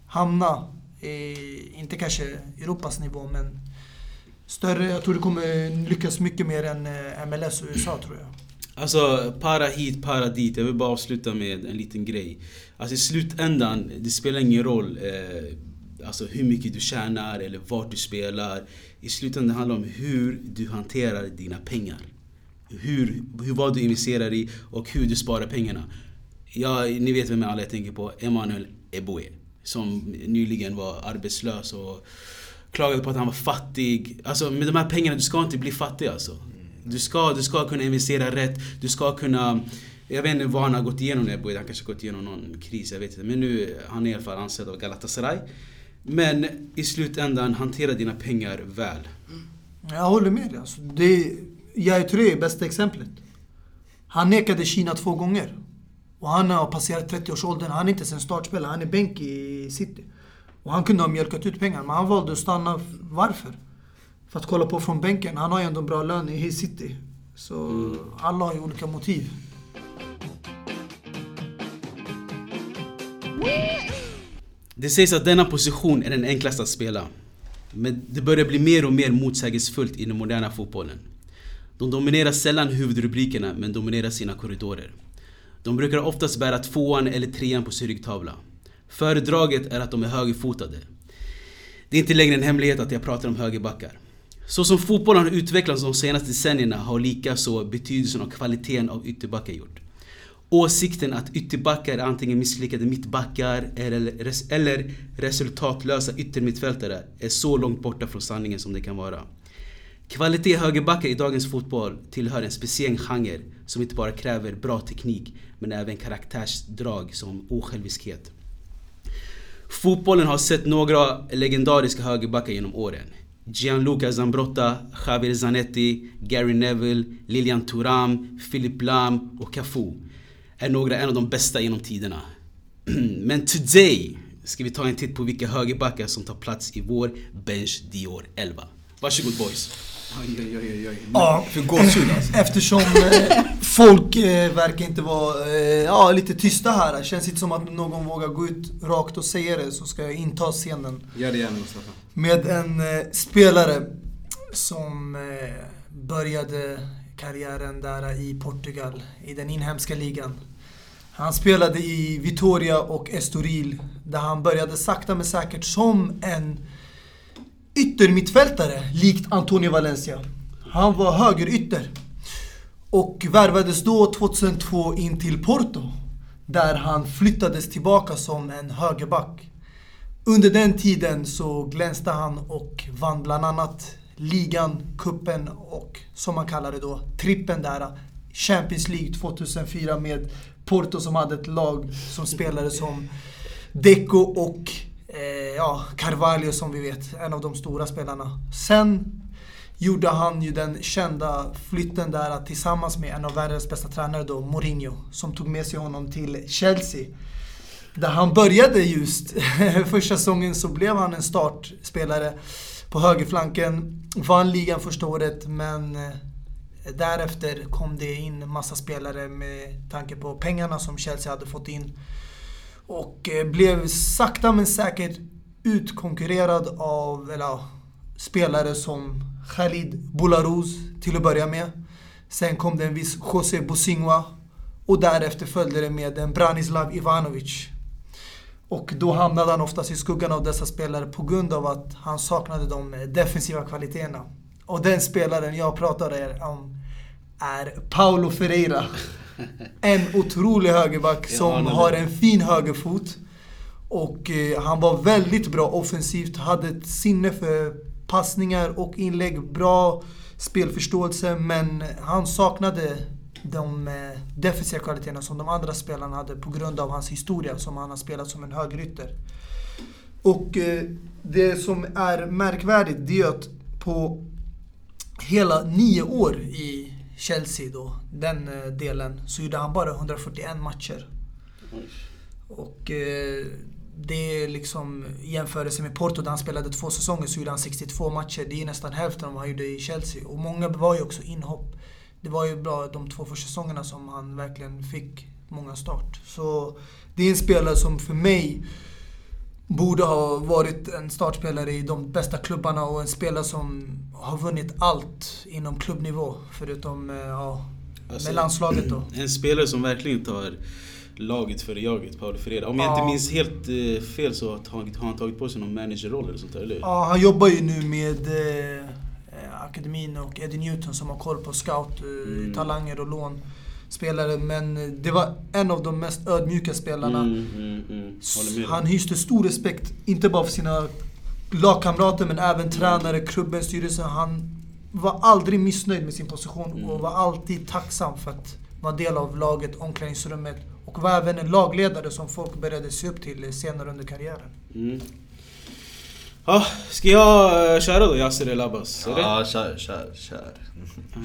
hamna, eh, inte kanske Europas nivå, men större. Jag tror det kommer lyckas mycket mer än eh, MLS och USA, tror jag.
Alltså, para hit, para dit. Jag vill bara avsluta med en liten grej. Alltså i slutändan, det spelar ingen roll eh, alltså hur mycket du tjänar eller vart du spelar. I slutändan handlar det om hur du hanterar dina pengar. Hur, hur vad du investerar i och hur du sparar pengarna. Ja, ni vet vem alla jag tänker på. Emanuel Eboe. Som nyligen var arbetslös och klagade på att han var fattig. Alltså med de här pengarna, du ska inte bli fattig alltså. Du ska, du ska kunna investera rätt, du ska kunna... Jag vet inte vad han har gått igenom Eboe, han kanske har gått igenom någon kris, jag vet inte. Men nu, han är i alla fall anställd av Galatasaray. Men i slutändan, hantera dina pengar väl.
Jag håller med dig. Alltså, det, Yahya Touré är bästa exemplet. Han nekade Kina två gånger. Och han har passerat 30-årsåldern. Han är inte ens en startspelare. Han är bänk i City. Och han kunde ha mjölkat ut pengar, men han valde att stanna. Varför? För att kolla på från bänken. Han har ju ändå en bra lön i City. Så alla har ju olika motiv.
Det sägs att denna position är den enklaste att spela. Men det börjar bli mer och mer motsägelsefullt i den moderna fotbollen. De dominerar sällan huvudrubrikerna men dominerar sina korridorer. De brukar oftast bära tvåan eller trean på sin ryggtavla. Föredraget är att de är högerfotade. Det är inte längre en hemlighet att jag pratar om högerbackar. Så som fotbollen har utvecklats de senaste decennierna har likaså betydelsen och kvaliteten av ytterbackar gjort. Åsikten att ytterbackar är antingen misslyckade mittbackar eller, eller resultatlösa yttermittfältare är så långt borta från sanningen som det kan vara. Kvalitet högerbackar i dagens fotboll tillhör en speciell genre som inte bara kräver bra teknik men även karaktärsdrag som osjälviskhet. Fotbollen har sett några legendariska högerbackar genom åren. Gianluca Zambrotta, Javier Zanetti, Gary Neville, Lilian Thuram, Philip Lam och Cafu är några en av de bästa genom tiderna. Men today ska vi ta en titt på vilka högerbackar som tar plats i vår Bench Dior 11. Varsågod boys.
Oj, oj, oj, oj.
Ja.
För gåshud alltså.
Eftersom eh, folk eh, verkar inte vara eh, ja, lite tysta här. Det känns inte som att någon vågar gå ut rakt och säga det. Så ska jag inta scenen
Gör det gärna Mustafa.
med en eh, spelare som eh, började karriären där i Portugal, i den inhemska ligan. Han spelade i Vitoria och Estoril, där han började sakta men säkert som en yttermittfältare, likt Antonio Valencia. Han var högerytter. Och värvades då 2002 in till Porto. Där han flyttades tillbaka som en högerback. Under den tiden så glänste han och vann bland annat ligan, kuppen och som man kallar det då, trippen där. Äh, Champions League 2004 med Porto som hade ett lag som spelade som Deco och eh, ja, Carvalho som vi vet, en av de stora spelarna. Sen gjorde han ju den kända flytten där äh, tillsammans med en av världens bästa tränare då, Mourinho, som tog med sig honom till Chelsea. Där han började just, första säsongen så blev han en startspelare på högerflanken. Vann ligan första året men eh, därefter kom det in massa spelare med tanke på pengarna som Chelsea hade fått in. Och eh, blev sakta men säkert utkonkurrerad av eller, spelare som Khalid Boularus till att börja med. Sen kom det en viss José Bosingwa och därefter följde det med en Branislav Ivanovic. Och då hamnade han oftast i skuggan av dessa spelare på grund av att han saknade de defensiva kvaliteterna. Och den spelaren jag pratar om är Paulo Ferreira. En otrolig högerback som har en fin högerfot. Och eh, han var väldigt bra offensivt, hade ett sinne för passningar och inlägg, bra spelförståelse men han saknade de eh, defensiva kvaliteterna som de andra spelarna hade på grund av hans historia som han har spelat som en högerytter. Och eh, det som är märkvärdigt det är att på hela nio år i Chelsea då, den eh, delen, så gjorde han bara 141 matcher. Och det är liksom i jämförelse med Porto där han spelade två säsonger så gjorde han 62 matcher. Det är nästan hälften av vad han gjorde i Chelsea. Och många var ju också inhopp. Det var ju bra de två första säsongerna som han verkligen fick många start. Så det är en spelare som för mig borde ha varit en startspelare i de bästa klubbarna och en spelare som har vunnit allt inom klubbnivå. Förutom eh, ja,
Alltså,
med landslaget då.
En spelare som verkligen tar laget före jaget, Paulo Ferreira. Om jag
Ja.
inte minns helt eh, fel så har han tagit på sig någon managerroll eller sånt där, eller hur?
Ja, han jobbar ju nu med eh, akademin och Eddie Newton som har koll på scout, eh,
Mm.
talanger och lån. Spelare, men eh, det var en av de mest ödmjuka spelarna.
Mm, mm, mm.
Han hyste stor respekt, inte bara för sina lagkamrater men även tränare, klubben, styrelsen. Han var aldrig missnöjd med sin position
Mm.
och var alltid tacksam för att vara del av laget, omklädningsrummet. Och var även en lagledare som folk började se upp till senare under karriären.
Mm. Ja, ska jag eh, köra då Yasser El Abbas?
Ja, kör, kör, kör.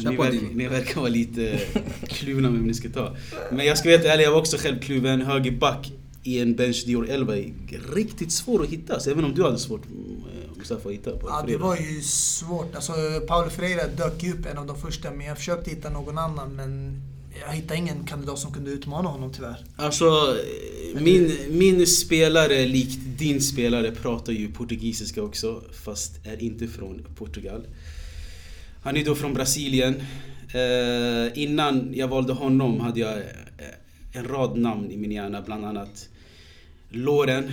Kör
Ni, verkar, ni verkar vara lite kluvna med vem ni ska ta. Men jag ska vara helt ärlig, jag var också själv kluven. Högerback i en bench Dior 11 är riktigt svår att hitta. Så även om du hade svårt eh, Mustafa att hitta på
Ja, det var ju svårt. Alltså, Paulo Freire dök ju upp en av de första, men jag försökte hitta någon annan. Men jag hittade ingen kandidat som kunde utmana honom tyvärr.
Alltså, min, min spelare, likt din spelare, pratar ju portugisiska också. Fast är inte från Portugal. Han är då från Brasilien. Eh, innan jag valde honom hade jag eh, en rad namn i min hjärna. Bland annat Loren,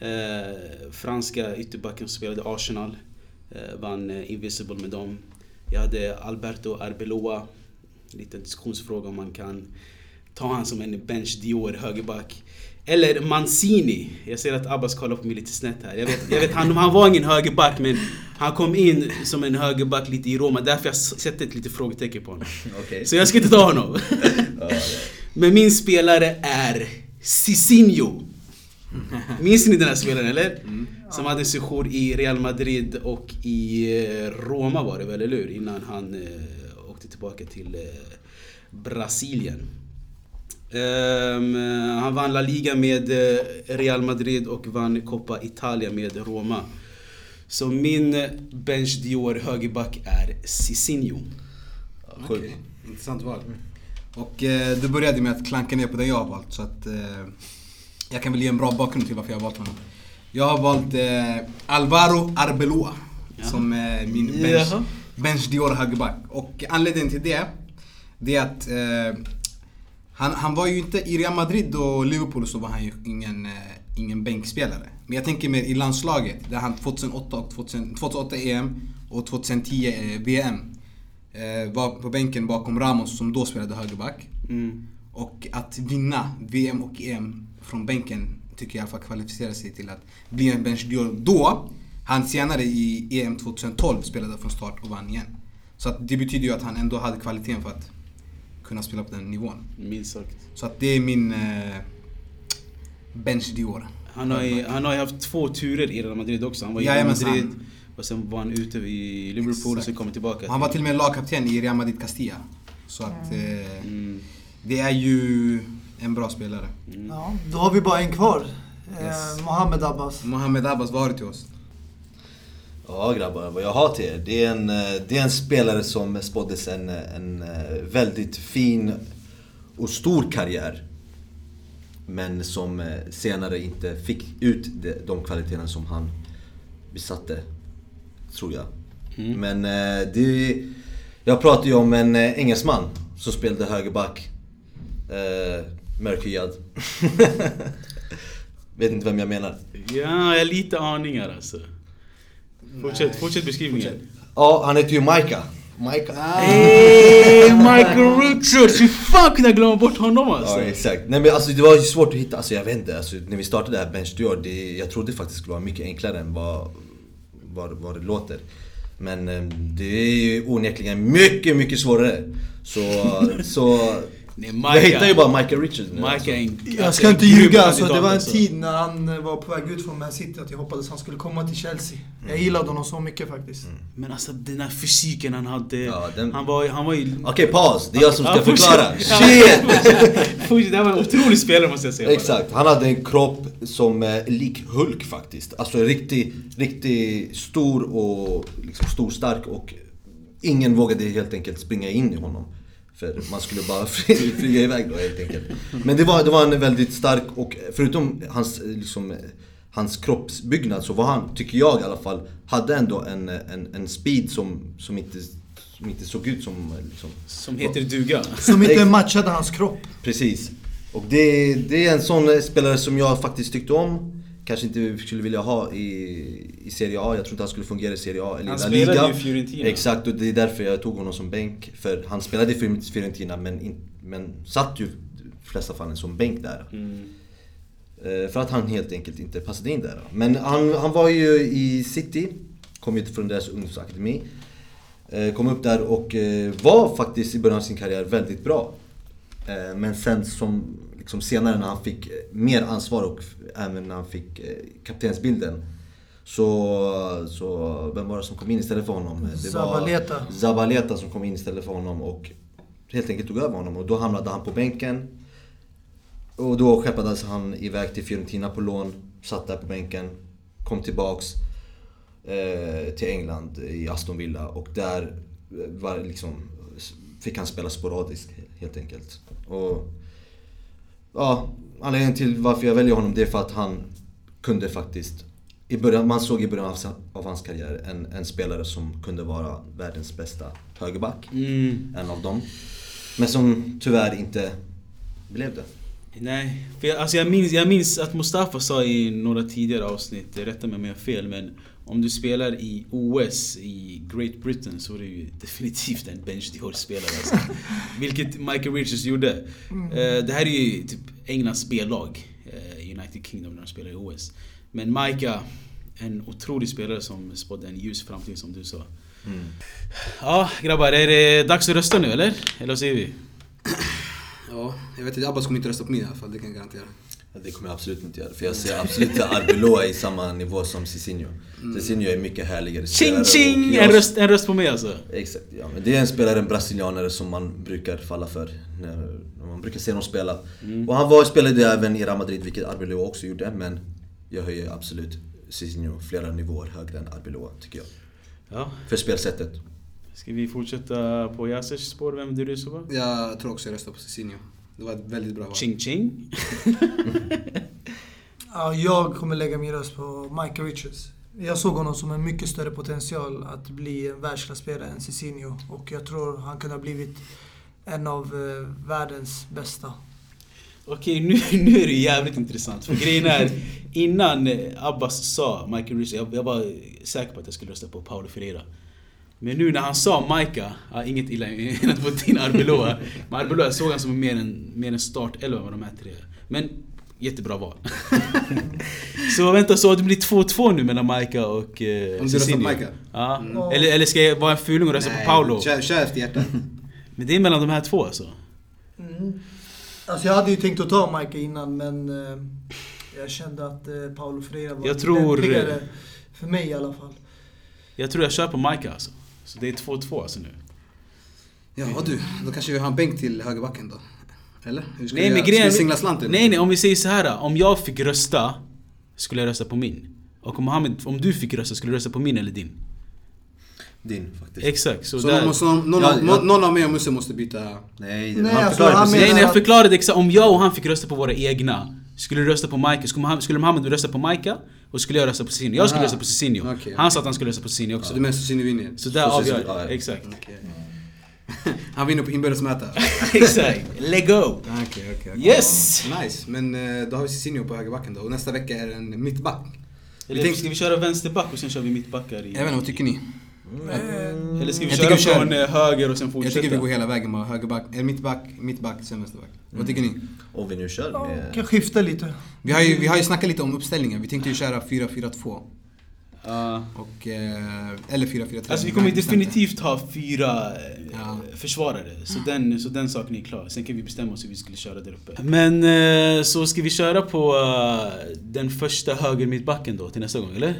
eh, franska ytterbacken som spelade i Arsenal. Eh, vann eh, Invisible med dem. Jag hade Alberto Arbeloa. Liten diskussionsfråga om man kan ta han som en bench Dior högerback. Eller Mancini. Jag ser att Abbas kollar på mig lite snett här. Jag vet, jag vet han, han var ingen högerback men han kom in som en högerback lite i Roma. Därför jag sätter ett litet frågetecken på honom.
Okej.
Så jag ska inte ta honom. Men min spelare är Cicinho. Minns ni den här spelaren eller? Som hade sejour i Real Madrid och i eh, Roma var det väl, eller hur? Innan han eh, åkte tillbaka till eh, Brasilien. Ehm, han vann La Liga med eh, Real Madrid och vann Coppa Italia med Roma. Så min eh, bench Dior högerback är Cicinho.
Okej, Intressant val. Och eh, du började med att klanka ner på den jag har valt så att eh, jag kan väl ge en bra bakgrund till varför jag har valt honom. Jag har valt eh, Alvaro Arbeloa som eh, min bench,
Jaha.
Bench Dior högerback. Och anledningen till det, det är att eh, han, han var ju inte i Real Madrid och Liverpool så var han ju ingen, eh, ingen bänkspelare. Men jag tänker mer i landslaget där han 2008 och 2000, 2008 EM och 2010 eh, VM eh, var på bänken bakom Ramos som då spelade högerback.
Mm.
Och att vinna VM och EM från bänken tycker jag i alla fall kvalificerar sig till att bli en bench Dior. Då, han senare i EM 2012 spelade från start och vann igen. Så att det betyder ju att han ändå hade kvaliteten för att kunna spela på den nivån.
Minst sagt.
Så att det är min eh, bench Dior.
Han har, ju, han har ju haft två turer i Real Madrid också. Han var i Real. Madrid och sen var han ute i Liverpool och sen
Exakt.
kom tillbaka.
Han var till och med lagkapten i Real Madrid Castilla. Så att eh,
Mm.
det är ju en bra spelare.
Ja, då har vi bara en kvar.
Yes.
Eh, Mohamed Abbas.
Mohamed Abbas, vad har du till oss?
Ja grabbar, vad jag har till er. Det är en, eh, det är en spelare som spåddes en, en eh, väldigt fin och stor karriär. Men som eh, senare inte fick ut de, kvaliteterna som han besatte. Tror jag. Men eh, det... Jag pratar ju om en eh, engelsman som spelade högerback. Eh, mörkhyad. Vet inte vem jag menar.
Ja, jag har lite aningar alltså. Fortsätt, fortsätt beskrivningen.
Ja, han heter ju Maika. Maika.
Hey, Michael Richards! Hur fan kunde jag glömma bort honom alltså?
Ja exakt. Nej men alltså det var ju svårt att hitta, alltså jag vet inte. Alltså, när vi startade det här Bench Dior, det, jag trodde faktiskt skulle vara mycket enklare än vad, vad, vad det låter. Men eh, det är ju onekligen mycket, mycket svårare. Så, så
Nej,
jag
Micah-
hittar ju bara Michael Richards nu.
Mike
alltså.
en,
Jag ska inte ljuga, alltså, det var en tid när han var på väg ut från Man City att jag hoppades han skulle komma till Chelsea. Jag gillade honom så mycket faktiskt.
Men alltså den här fysiken han hade.
Ja, den-
Han var han var ju...
Okej paus, det är jag som ska
Ja,
förklara. Shit!
Det här var en otrolig spelare måste jag säga. bara.
Exakt, han hade en kropp som eh, lik Hulk faktiskt. Alltså riktigt, riktigt stor och liksom stor stark och ingen vågade helt enkelt springa in i honom. För man skulle bara fly- flyga iväg då helt enkelt. Men det var, det var en väldigt stark och förutom hans, liksom, hans kroppsbyggnad så var han, tycker jag i alla fall, hade ändå en, en, en speed som, som, inte, som inte såg ut som... Liksom,
Som heter duga.
Som inte matchade hans kropp.
Precis. Och det, det är en sån spelare som jag faktiskt tyckte om. Kanske inte skulle vilja ha i, i Serie A. Jag tror inte han skulle fungera i Serie A eller
Han
i
spelade
Liga.
ju Fiorentina.
Exakt, och det är därför jag tog honom som bänk. För han spelade i Fior- Fiorentina men, in, men satt ju i de flesta fallen som bänk där.
Mm.
Eh, För att han helt enkelt inte passade in där. Men han, han var ju i City, kom ju från deras ungdomsakademi. Eh, Kom upp där och eh, var faktiskt i början av sin karriär väldigt bra. Men sen som liksom senare när han fick eh, mer ansvar och även när han fick eh, kaptensbilden. Så, så vem var det som kom in istället för honom? Det
Zabaleta.
var Zabaleta som kom in istället för honom och helt enkelt tog över honom. Och då hamnade han på bänken. Och då skeppades han iväg till Fiorentina på lån, satt där på bänken, kom tillbaks eh, till England i Aston Villa och där eh, var liksom, fick han spela sporadiskt helt enkelt. Och ja, anledningen till varför jag väljer honom det är för att han kunde faktiskt i början, man såg i början av, av hans karriär en, en spelare som kunde vara världens bästa högerback.
Mm.
En av dem. Men som tyvärr inte blev det.
Nej, för jag, alltså jag, minns, jag minns att Mustafa sa i några tidigare avsnitt, rätta mig om jag har fel, men om du spelar i OS i Great Britain så är du ju definitivt en bench Dior-spelare alltså. Vilket Michael Richards gjorde. Eh, det här är ju typ Englands B-lag, eh, United Kingdom, när de spelar i OS. Men Micah, en otrolig spelare som spådde en ljus framtid som du sa. Ja grabbar, är det dags att rösta nu eller? Eller vad säger vi?
Ja, jag vet inte, Abbas kommer inte rösta på mig i alla fall, det kan jag garantera.
Det kommer jag absolut inte göra, för jag ser absolut inte Arbeloa i samma nivå som Cicinho. Cicinho är mycket härligare
Ching ching!
jag-
En röst, en röst på mig alltså.
Exakt, ja. Men det är en spelare, en brasilianare som man brukar falla för när, man brukar se dem spela. Och han var, spelade även i Real Madrid, vilket Arbeloa också gjorde, men jag höjer absolut Cicinho flera nivåer högre än Arbeloa, tycker jag.
Ja.
För spelsättet.
Ska vi fortsätta på Yassers spår? Vem du röstar på?
Jag tror också jag röstar på Cicinho. Det var ett väldigt bra val.
Ching ching.
Ja, jag kommer lägga min röst på Michael Richards. Jag såg honom som en mycket större potential att bli en världsklasspelare än Cicinho. Och jag tror han kunde ha blivit en av eh, världens bästa.
Okej, nu, nu är det jävligt intressant. För grejen är, innan eh, Abbas sa Michael Richards, jag, jag var säker på att jag skulle rösta på Paulo Ferreira. Men nu när han sa Maika, ja, inget illa menat mot din Arbeloa. Men Arbeloa såg han som mer en, mer en startelva vad de här tre. Men jättebra val. så vänta, så det blir 2-2 nu mellan Maika och eh,
Om du röstar på
Cicinho?
Maika?
Ja. Eller, eller ska jag vara en fuling och rösta på Paolo?
Kör, kör efter hjärtat.
Men det är mellan de här två alltså.
Alltså jag hade ju tänkt att ta Mike innan men eh, jag kände att eh, Paulo Freire var
Jag tror-
lämpligare. För mig i alla fall.
Jag tror jag kör på Maika alltså. Så det är 2-2 alltså nu.
Ja du, då kanske vi har en bänk till högerbacken då. Eller? Hur ska
Nej
vi
men
göra? Ska
grejen...
vi singla slanten?
Nej nej, om vi säger så här. Om jag fick rösta, skulle jag rösta på min. Och om Mohammed, om du fick rösta, skulle du rösta på min eller din?
Din faktiskt.
Exakt, så,
Så
där...
någon, måste, någon, någon,
Ja,
av-
ja.
någon av mig och Musse måste byta...
Nej,
Nej,
han
alltså,
förklarar
han
precis.
Nej, nej, jag förklarade exakt. Om jag och han fick rösta på våra egna, skulle du rösta på Maika? Skulle Mohammed, skulle Mohammed rösta på Maika? Och skulle jag rösta på Cicinho? Jag skulle
Aha.
rösta på Cicinho.
Okej.
Han sa att han skulle rösta på Cicinho också.
Så det är mest Cicinho vinner?
Så där avgör
ja.
Exakt.
Han vinner på inbördesmätare?
Exakt. Let go.
Okej, okej. okej.
Yes!
Nice, men eh, då har vi Cicinho på högerbacken då. Och nästa vecka är det en mittback.
Eller
tänkte-
ska vi köra vänsterback och sen kör vi mittbackar i...
Jag vet inte, vad tycker ni?
Eller ska vi
Jag
köra
vi kör-
från eh, höger och sen
Jag
fortsätta?
tycker vi går hela vägen med högerback, eller mittback, mittback, sen vänsterback. Vad tycker ni?
Om vi nu kör med...
Kan skifta lite.
Vi har ju, vi har ju snackat lite om uppställningen. Vi tänkte ju köra 4-4-2.
Ja.
Och, eh, eller 4-4-3.
Alltså vi kommer definitivt ha fyra eh,
Ja.
försvarare. Så den, så den saken är klar. Sen kan vi bestämma oss hur vi skulle köra där uppe. Men eh, så ska vi köra på eh, den första höger mittbacken då till nästa gång, eller?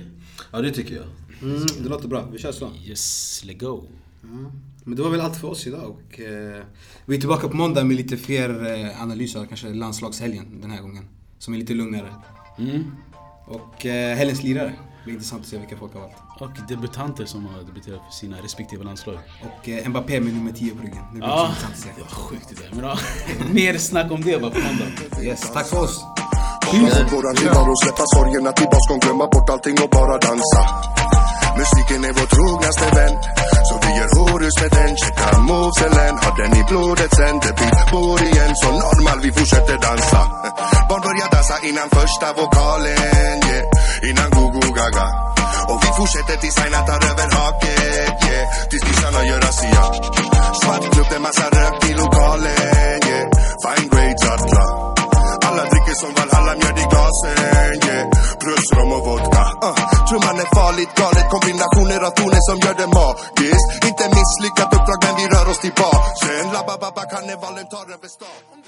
Ja, det tycker jag.
Det. Mm, det låter bra. Vi kör så.
Yes, let go.
Ja. Men det var väl allt för oss idag. Och, eh, vi är tillbaka på måndag med lite fler eh, analyser kanske landslagshelgen den här gången. Som är lite lugnare.
Mm.
Och eh, helgens lirare. Det blir intressant att se vilka folk har valt.
Och debutanter som har debuterat för sina respektive landslag.
Och eh, Mbappé med nummer 10 på ryggen. Det blir
Ja,
också intressant att se.
det var sjukt det där. Men ja, mer snack om det bara på måndag.
Yes, tack för oss.
Låt våran tillvaro släppa sorgerna till bas, glömma bort allting och bara dansa Musiken är vår trognaste vän. Så vi gör horus med den, checka movesen Har den i blodet sen, det blir bor igen. Så normal, vi fortsätter dansa. Barn börjar dansa innan första vokalen, yeah. Innan go-go gaga. Och vi fortsätter tills Aina tar över haket, yeah. Tills nissarna gör razzia Svart klubb, det är massa rök i lokalen, yeah. Fine grades, Atla alla som Valhalla, mjöd i glasen, yeah. Plus rom och vodka, uh. Trumman är farligt galet, kombinationer av toner som gör det magiskt. Inte misslyckat uppdrag men vi rör oss tillbaka Sen labba babba karnevalen tar över stan.